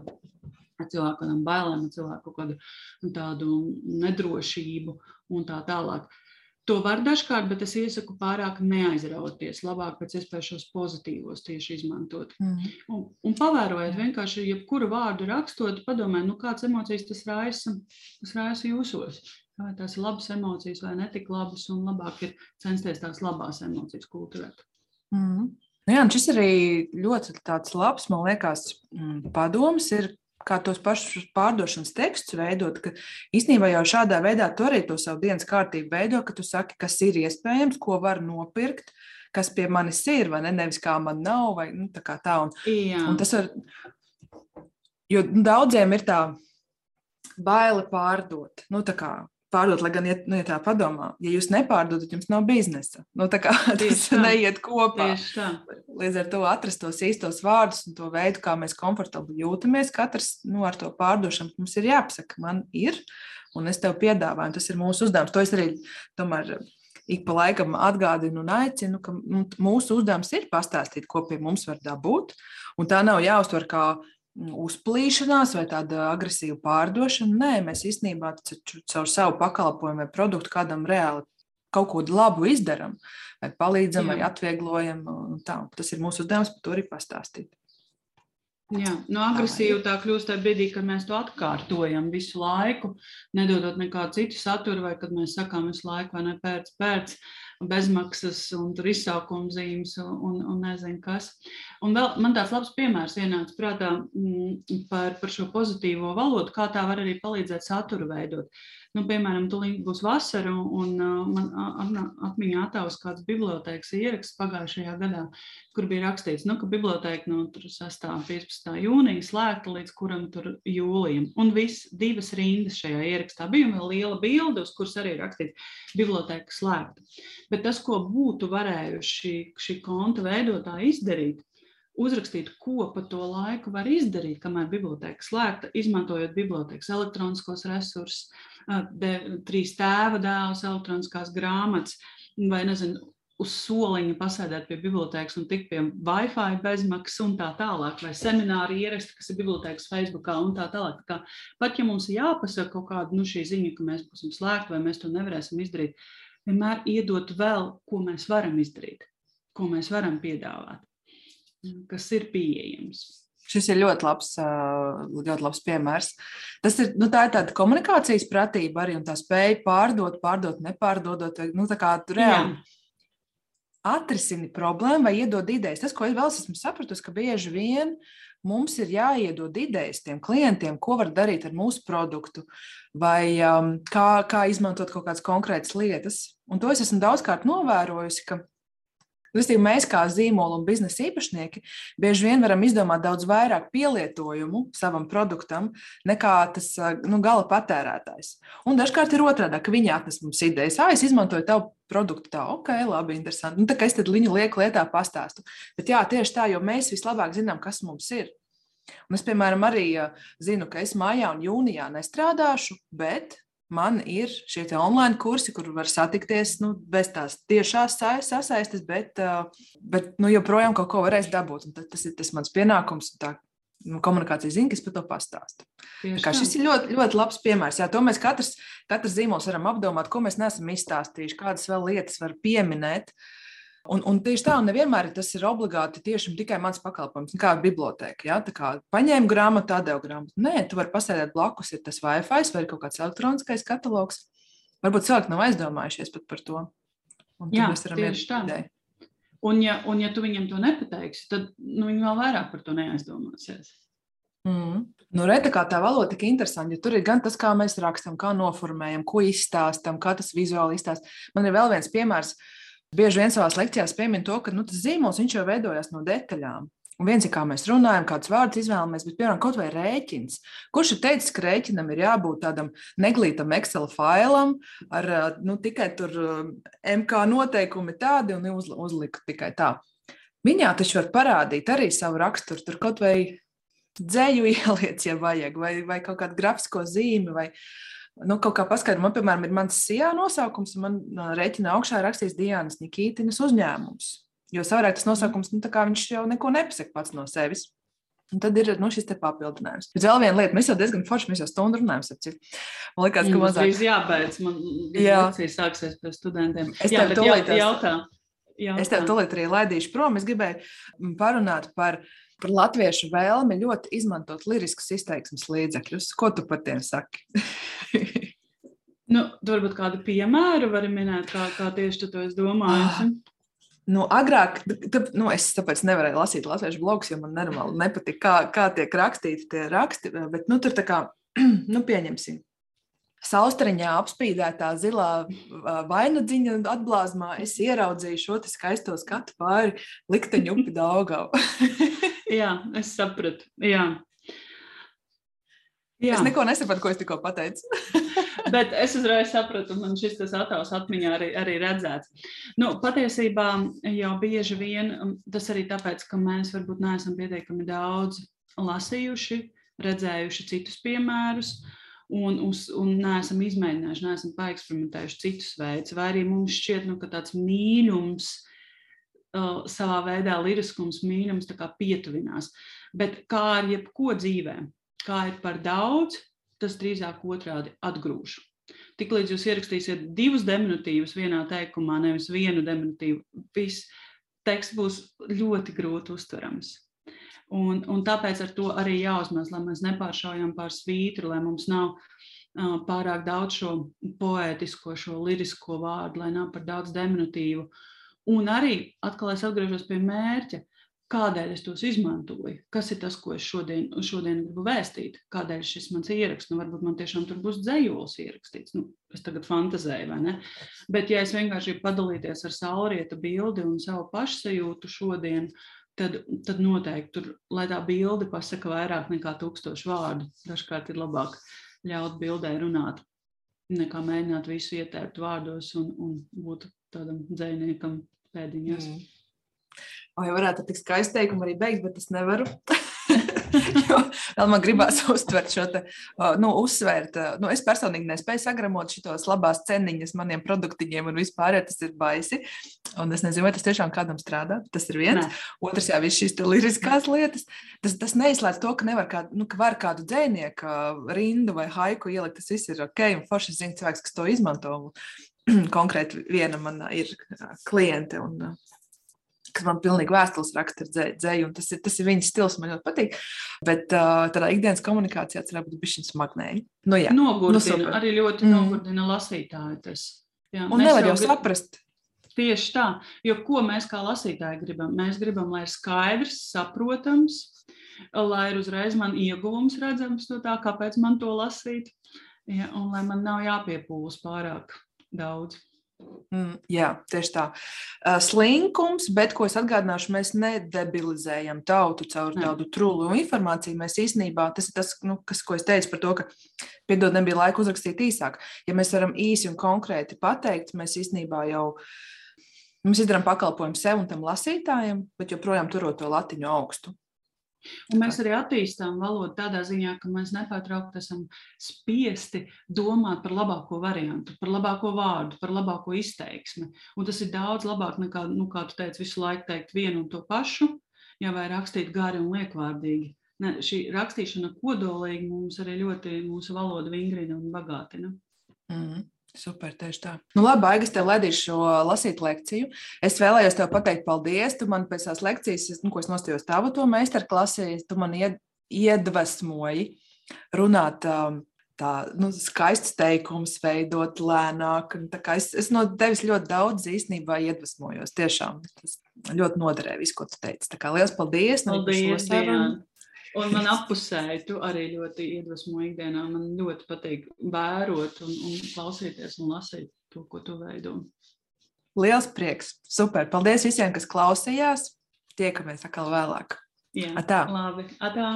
Ar cilvēku kādām bailēm, ar cilvēku kādu tādu nedrošību un tā tālāk. To var dažkārt, bet es iesaku pārāk neaizrauties. Labāk pēc iespējas šos pozitīvos tieši izmantot. Mm. Un, un pavērojiet, vienkārši jebkuru vārdu rakstot, padomājiet, nu, kādas emocijas tas raisa, tas raisa jūsos. Vai tās ir labas emocijas vai netik labas, un labāk ir censties tās labās emocijas kultivēt. Mm. Nu jā, šis arī ļoti labs, man liekas, mm, padoms ir, kā tos pašus pārdošanas tekstus veidot, ka īstenībā jau šādā veidā tu arī to savu dienas kārtību veido, ka tu saki, kas ir iespējams, ko var nopirkt, kas pie manis ir, vai ne, nevis kā man nav, vai nu, tā kā tā. Un, Jā. un tas var, jo daudziem ir tā baila pārdot, nu tā kā pārdot, lai gan, ja, nu, ja tā padomā, ja jūs nepārdodat, jums nav biznesa. Nu, tā kā tas tā. neiet kopā. Līdz ar to atrast tos īstos vārdus un to veidu, kā mēs komfortabli jūtamies, katrs nu, ar to pārdošanu mums ir jāpasaka, man ir, un es tev piedāvāju, tas ir mūsu uzdevums. To es arī tomēr ik pa laikam atgādinu un aicinu, ka mūsu uzdevums ir pastāstīt, ko pie mums var dabūt. Un tā nav jāuztver kā uzplīšanās vai tāda agresīva pārdošana. Nē, mēs īstenībā caur savu pakalpojumu vai produktu kādam reāli kaut ko labu izdarām, vai palīdzam, Jā. vai atvieglojam. Tā. Tas ir mūsu uzdevums par to arī pastāstīt. Jā, no nu, agresīva tā kļūst tajā brīdī, kad mēs to atkārtojam visu laiku, nedodot nekādu citu saturu, vai kad mēs sakām visu laiku, vai ne pēc, pēc bezmaksas un tur izsaukuma zīmes un, un, un nezinu kas. Un vēl man tāds labs piemērs ienāca prātā mm, par, par šo pozitīvo valodu, kā tā var arī palīdzēt saturu veidot. Nu, piemēram, tūlīt būs vasara, un uh, man atmiņā attēlus kāds bibliotēkas ieraksts pagājušajā gadā, kur bija rakstīts, nu, ka bibliotēka no 6. un 15. jūnija slēgta līdz kuram tur jūlijam. Un viss divas rindas šajā ierakstā bija vēl liela bilde, uz kuras arī rakstīts bibliotēka slēgta. Bet tas, ko būtu varējuši šī konta veidotāji izdarīt, uzrakstīt, ko pa to laiku var izdarīt, kamēr biblioteka slēgta, izmantojot bibliotekas elektroniskos resursus, trīs tēva dēlus, elektroniskās grāmatas vai nezinu, uz soliņa pasēdēt pie bibliotekas un tikt pie Wi-Fi bezmaksas un tā tālāk, vai semināru ieraksti, kas ir bibliotekas Facebookā un tā tālāk. Tā kā, pat ja mums jāpasaka kaut kāda nu, šī ziņa, ka mēs būsim slēgti vai mēs to nevarēsim izdarīt, vienmēr iedot vēl, ko mēs varam izdarīt, ko mēs varam piedāvāt, kas ir pieejams. Šis ir ļoti labs, ļoti labs piemērs. Tas ir, nu, tā ir tāda komunikācijas pratība arī un tā spēja pārdot, pārdot, nepārdodot. Nu, tā kā tu reāli. Atrisini problēmu vai iedod idejas. Tas, ko es vēl esmu sapratusi, ka bieži vien mums ir jāiedod idejas tiem klientiem, ko var darīt ar mūsu produktu, vai um, kā, kā izmantot kaut kādas konkrētas lietas. Un to es esmu daudzkārt novērojusi, ka Restīvi, mēs kā zīmola un biznesa īpašnieki bieži vien varam izdomāt daudz vairāk pielietojumu savam produktam nekā tas nu, gala patērētājs. Un dažkārt ir otrādi, ka viņi atnes mums idejas, ah, es izmantoju tavu produktu, tā, ok, labi, interesanti. Nu, tā kā es tad viņu lieku lietā pastāstu. Bet jā, tieši tā, jo mēs vislabāk zinām, kas mums ir. Un es, piemēram, arī zinu, ka es mājā un jūnijā nestrādāšu, bet man ir šie online kursi, kur var satikties nu, bez tās tiešās sasaistes, bet, bet nu, joprojām kaut ko varēs dabūt. Tas ir tas mans pienākums. Tā, nu, komunikācija zina, kas par to pastāsta. Šis ir ļoti, ļoti labs piemērs. Jā, to mēs katrs, katrs zīmols varam apdomāt, ko mēs neesam izstāstījuši, kādas vēl lietas var pieminēt. Uh, Un, un tieši tā, un nevienmēr tas ir obligāti tieši tikai mans pakalpojums, kā biblioteka. Ja? Tā kā paņēmu grāmatu, atdevu grāmatu. Nē, tu vari pasēdēt blakus, ir tas Wi-Fi vai kaut kāds elektroniskais katalogs. Varbūt cilvēki nav aizdomājušies pat par to. Un Jā, tieši tā. Ideja. Un ja, un ja tu viņam to nepateiksi, tad nu, viņi vēl vairāk par to neaizdomāsies. Mm. Nu, Reta, kā tā valoda tik interesanti, jo tur ir gan tas, kā mēs rakstām, kā noformējam, ko izstāstām, kā tas vizuāli izstāsta. Man ir vēl viens piemērs, uh, bieži vien savā lekcijās piemin to, ka nu, tas zīmols jau veidojas no detaļām. Un viens ir, kā mēs runājam, kādus vārdus izvēlamies, bet, piemēram, kaut vai rēķins. Kurš ir teicis, ka rēķinam ir jābūt tādam neglītam Excel failam ar nu, tikai tur MK noteikumi tādi un uz, uzliku tikai tā. Viņā taču var parādīt arī savu raksturu, tur kaut vai dzēju ieliec, ja vajag, vai, vai kaut kādu grafisko zīmi, vai, nu, kaut kā paskaidro, man, piemēram, ir mans SIA nosaukums, un man rēķina augšā rakstīts Dienas Nikītinas uzņēmums. Jo savādāk tas nosaukums, nu, viņš jau neko nepasaka pats no sevis. Un tad ir nu, šis papildinājums. Bet vēl viena lieta, mēs jau diezgan forši, mēs jau stundu runājam. Man liekas, ka mazāk. Tas jābeidz, man jā. lekcija sāksies pie studentiem. Es tev tūlīt jautā. jautā. Es tev tūlīt arī laidīšu prom. Es gribēju parunāt par par latviešu vēlmi ļoti izmantot liriskus izteiksmes līdzekļus. Ko tu par tiem saki? nu, varbūt kādu piemēru vari minēt, kā, kā tieši tu to esi domājis. Ah. Nu, agrāk, tā, nu, es tāpēc nevarēju lasīt latviešu blogus, jo man nenormāli nepatīk, kā, kā tiek rakstīti tie raksti. Bet, nu, tur tā kā, nu, pieņemsim, Saustriņā apspīdētā zilā vainadziņa atblāzmā es ieraudzīju šo skaisto skatu pāri likteņu upi Daugavu. Jā, es sapratu. Jā. Jā. Es neko nesapratu, ko es tikko pateicu. Bet es uzreiz sapratu, man šis attēls atmiņā arī, arī redzēts. Nu, patiesībā jau bieži vien tas arī tāpēc, ka mēs varbūt neesam pietiekami daudz lasījuši, redzējuši citus piemērus. Un, uz, un neesam izmēģinājuši, neesam paeksperimentējuši citus veidus, vai arī mums šķiet, nu, ka tāds mīlums, uh, savā veidā liriskums, mīlums pietuvinās. Bet kā ar jebko dzīvē, kā ir par daudz, tas drīzāk otrādi atgrūž. Tiklīdz jūs ierakstīsiet divus diminutīvus vienā teikumā, nevis vienu diminutīvu, viss teksts būs ļoti grūti uztverams. Un, un tāpēc ar to arī jāuzmanās, lai mēs nepāršaujam pār svītru, lai mums nav uh, pārāk daudz šo poētisko, šo lirisko vārdu, lai nav par daudz diminutīvu. Un arī atkal es atgriežos pie mērķa, kādēļ es tos izmantoju, kas ir tas, ko es šodien, šodien gribu vēstīt, kādēļ šis mans ieraksts, nu, varbūt man tiešām tur būs dzējols ierakstīts, nu, es tagad fantazēju, vai ne? Bet, ja es vienkārši padalīties ar saulrieta bildi un savu pašsajūtu šodien, tad, tad noteikti tur, lai tā bilde pasaka vairāk nekā tūkstošu vārdu. Dažkārt ir labāk ļaut bildē runāt, nekā mēģināt visu ietērpt vārdos un, un būt tādam dzēniekam pēdiņās. Mm. Vai varētu tik skaisti teikumu arī beigt, bet es nevaru. jo vēl man gribās uztvert šo te, nu, uzsvērt. Nu, es personīgi nespēju sagramot šitos labās ceniņas maniem produktiņiem un vispār, ja tas ir baisi. Un es nezinu, vai tas tiešām kādam strādā. Tas ir viens. Nē. Otrs, jā, viss šīs liriskās lietas. Tas, tas neizslēdz to, ka nevar kādu, nu, ka var kādu dzēnieku rindu vai haiku ielikt. Tas viss ir ok. Un forši zina cilvēks, kas to izmanto. Konkrēti viena man ir kliente. Un, kas man pilnīgi vēstules raksta ar dzēju, un tas ir, tas ir viņas stils, man ļoti patīk. Bet tādā ikdienas komunikācijā tas var būt bijis smagnēji. Nu, jā, nogurdina, nu, arī ļoti mm. nogurdina lasītāju. Tas. Jā, un nevar jau saprast. Tieši tā, jo ko mēs kā lasītāji gribam? Mēs gribam, lai ir skaidrs, saprotams, lai ir uzreiz man ieguvums redzams no tā, kāpēc man to lasīt, ja, un lai man nav jāpiepūlas pārāk daudz. Mm, jā, tieši tā. Uh, slinkums, bet, ko es atgādināšu, mēs nedebilizējam tautu caur tādu trūlu informāciju. Mēs īstenībā, tas ir tas, nu, kas, ko es teicu par to, ka, piedod, nebija laika uzrakstīt īsāk. Ja mēs varam īsi un konkrēti pateikt, mēs īstenībā jau mēs izdarām pakalpojumu sev un tam lasītājam, bet joprojām turot to latiņu augstu. Un mēs arī attīstām valodu tādā ziņā, ka mēs nepārtraukti esam spiesti domāt par labāko variantu, par labāko vārdu, par labāko izteiksmi. Un tas ir daudz labāk nekā, nu, kā tu teici, visu laiku teikt vienu un to pašu, ja vai rakstīt gari un liekvārdīgi. Ne, šī rakstīšana kodolīgi mums arī ļoti mūsu valodu vingrina un bagātina. Mm -hmm. Super, tieši tā. Nu, labi, Aigas, tev ledīšu šo lasīt lekciju. Es vēlējos tev pateikt paldies. Tu man pēc tās lekcijas, nu, ko es nostājos tavu to meistarklasī, tu man iedvesmoji runāt um, tā, nu, skaists teikums, veidot lēnāk. Es, es no tevis ļoti daudz īstenībā iedvesmojos. Tiešām tas ļoti noderēja viss, ko tu teici. Tā kā liels paldies! Paldies! paldies Un man apusēji, tu arī ļoti iedvesmo ikdienā. Man ļoti patīk vērot un, un klausīties un lasīt to, ko tu veido. Liels prieks! Super! Paldies visiem, kas klausījās! Tiekamies atkal vēlāk! Jā, Atā. labi. Atā.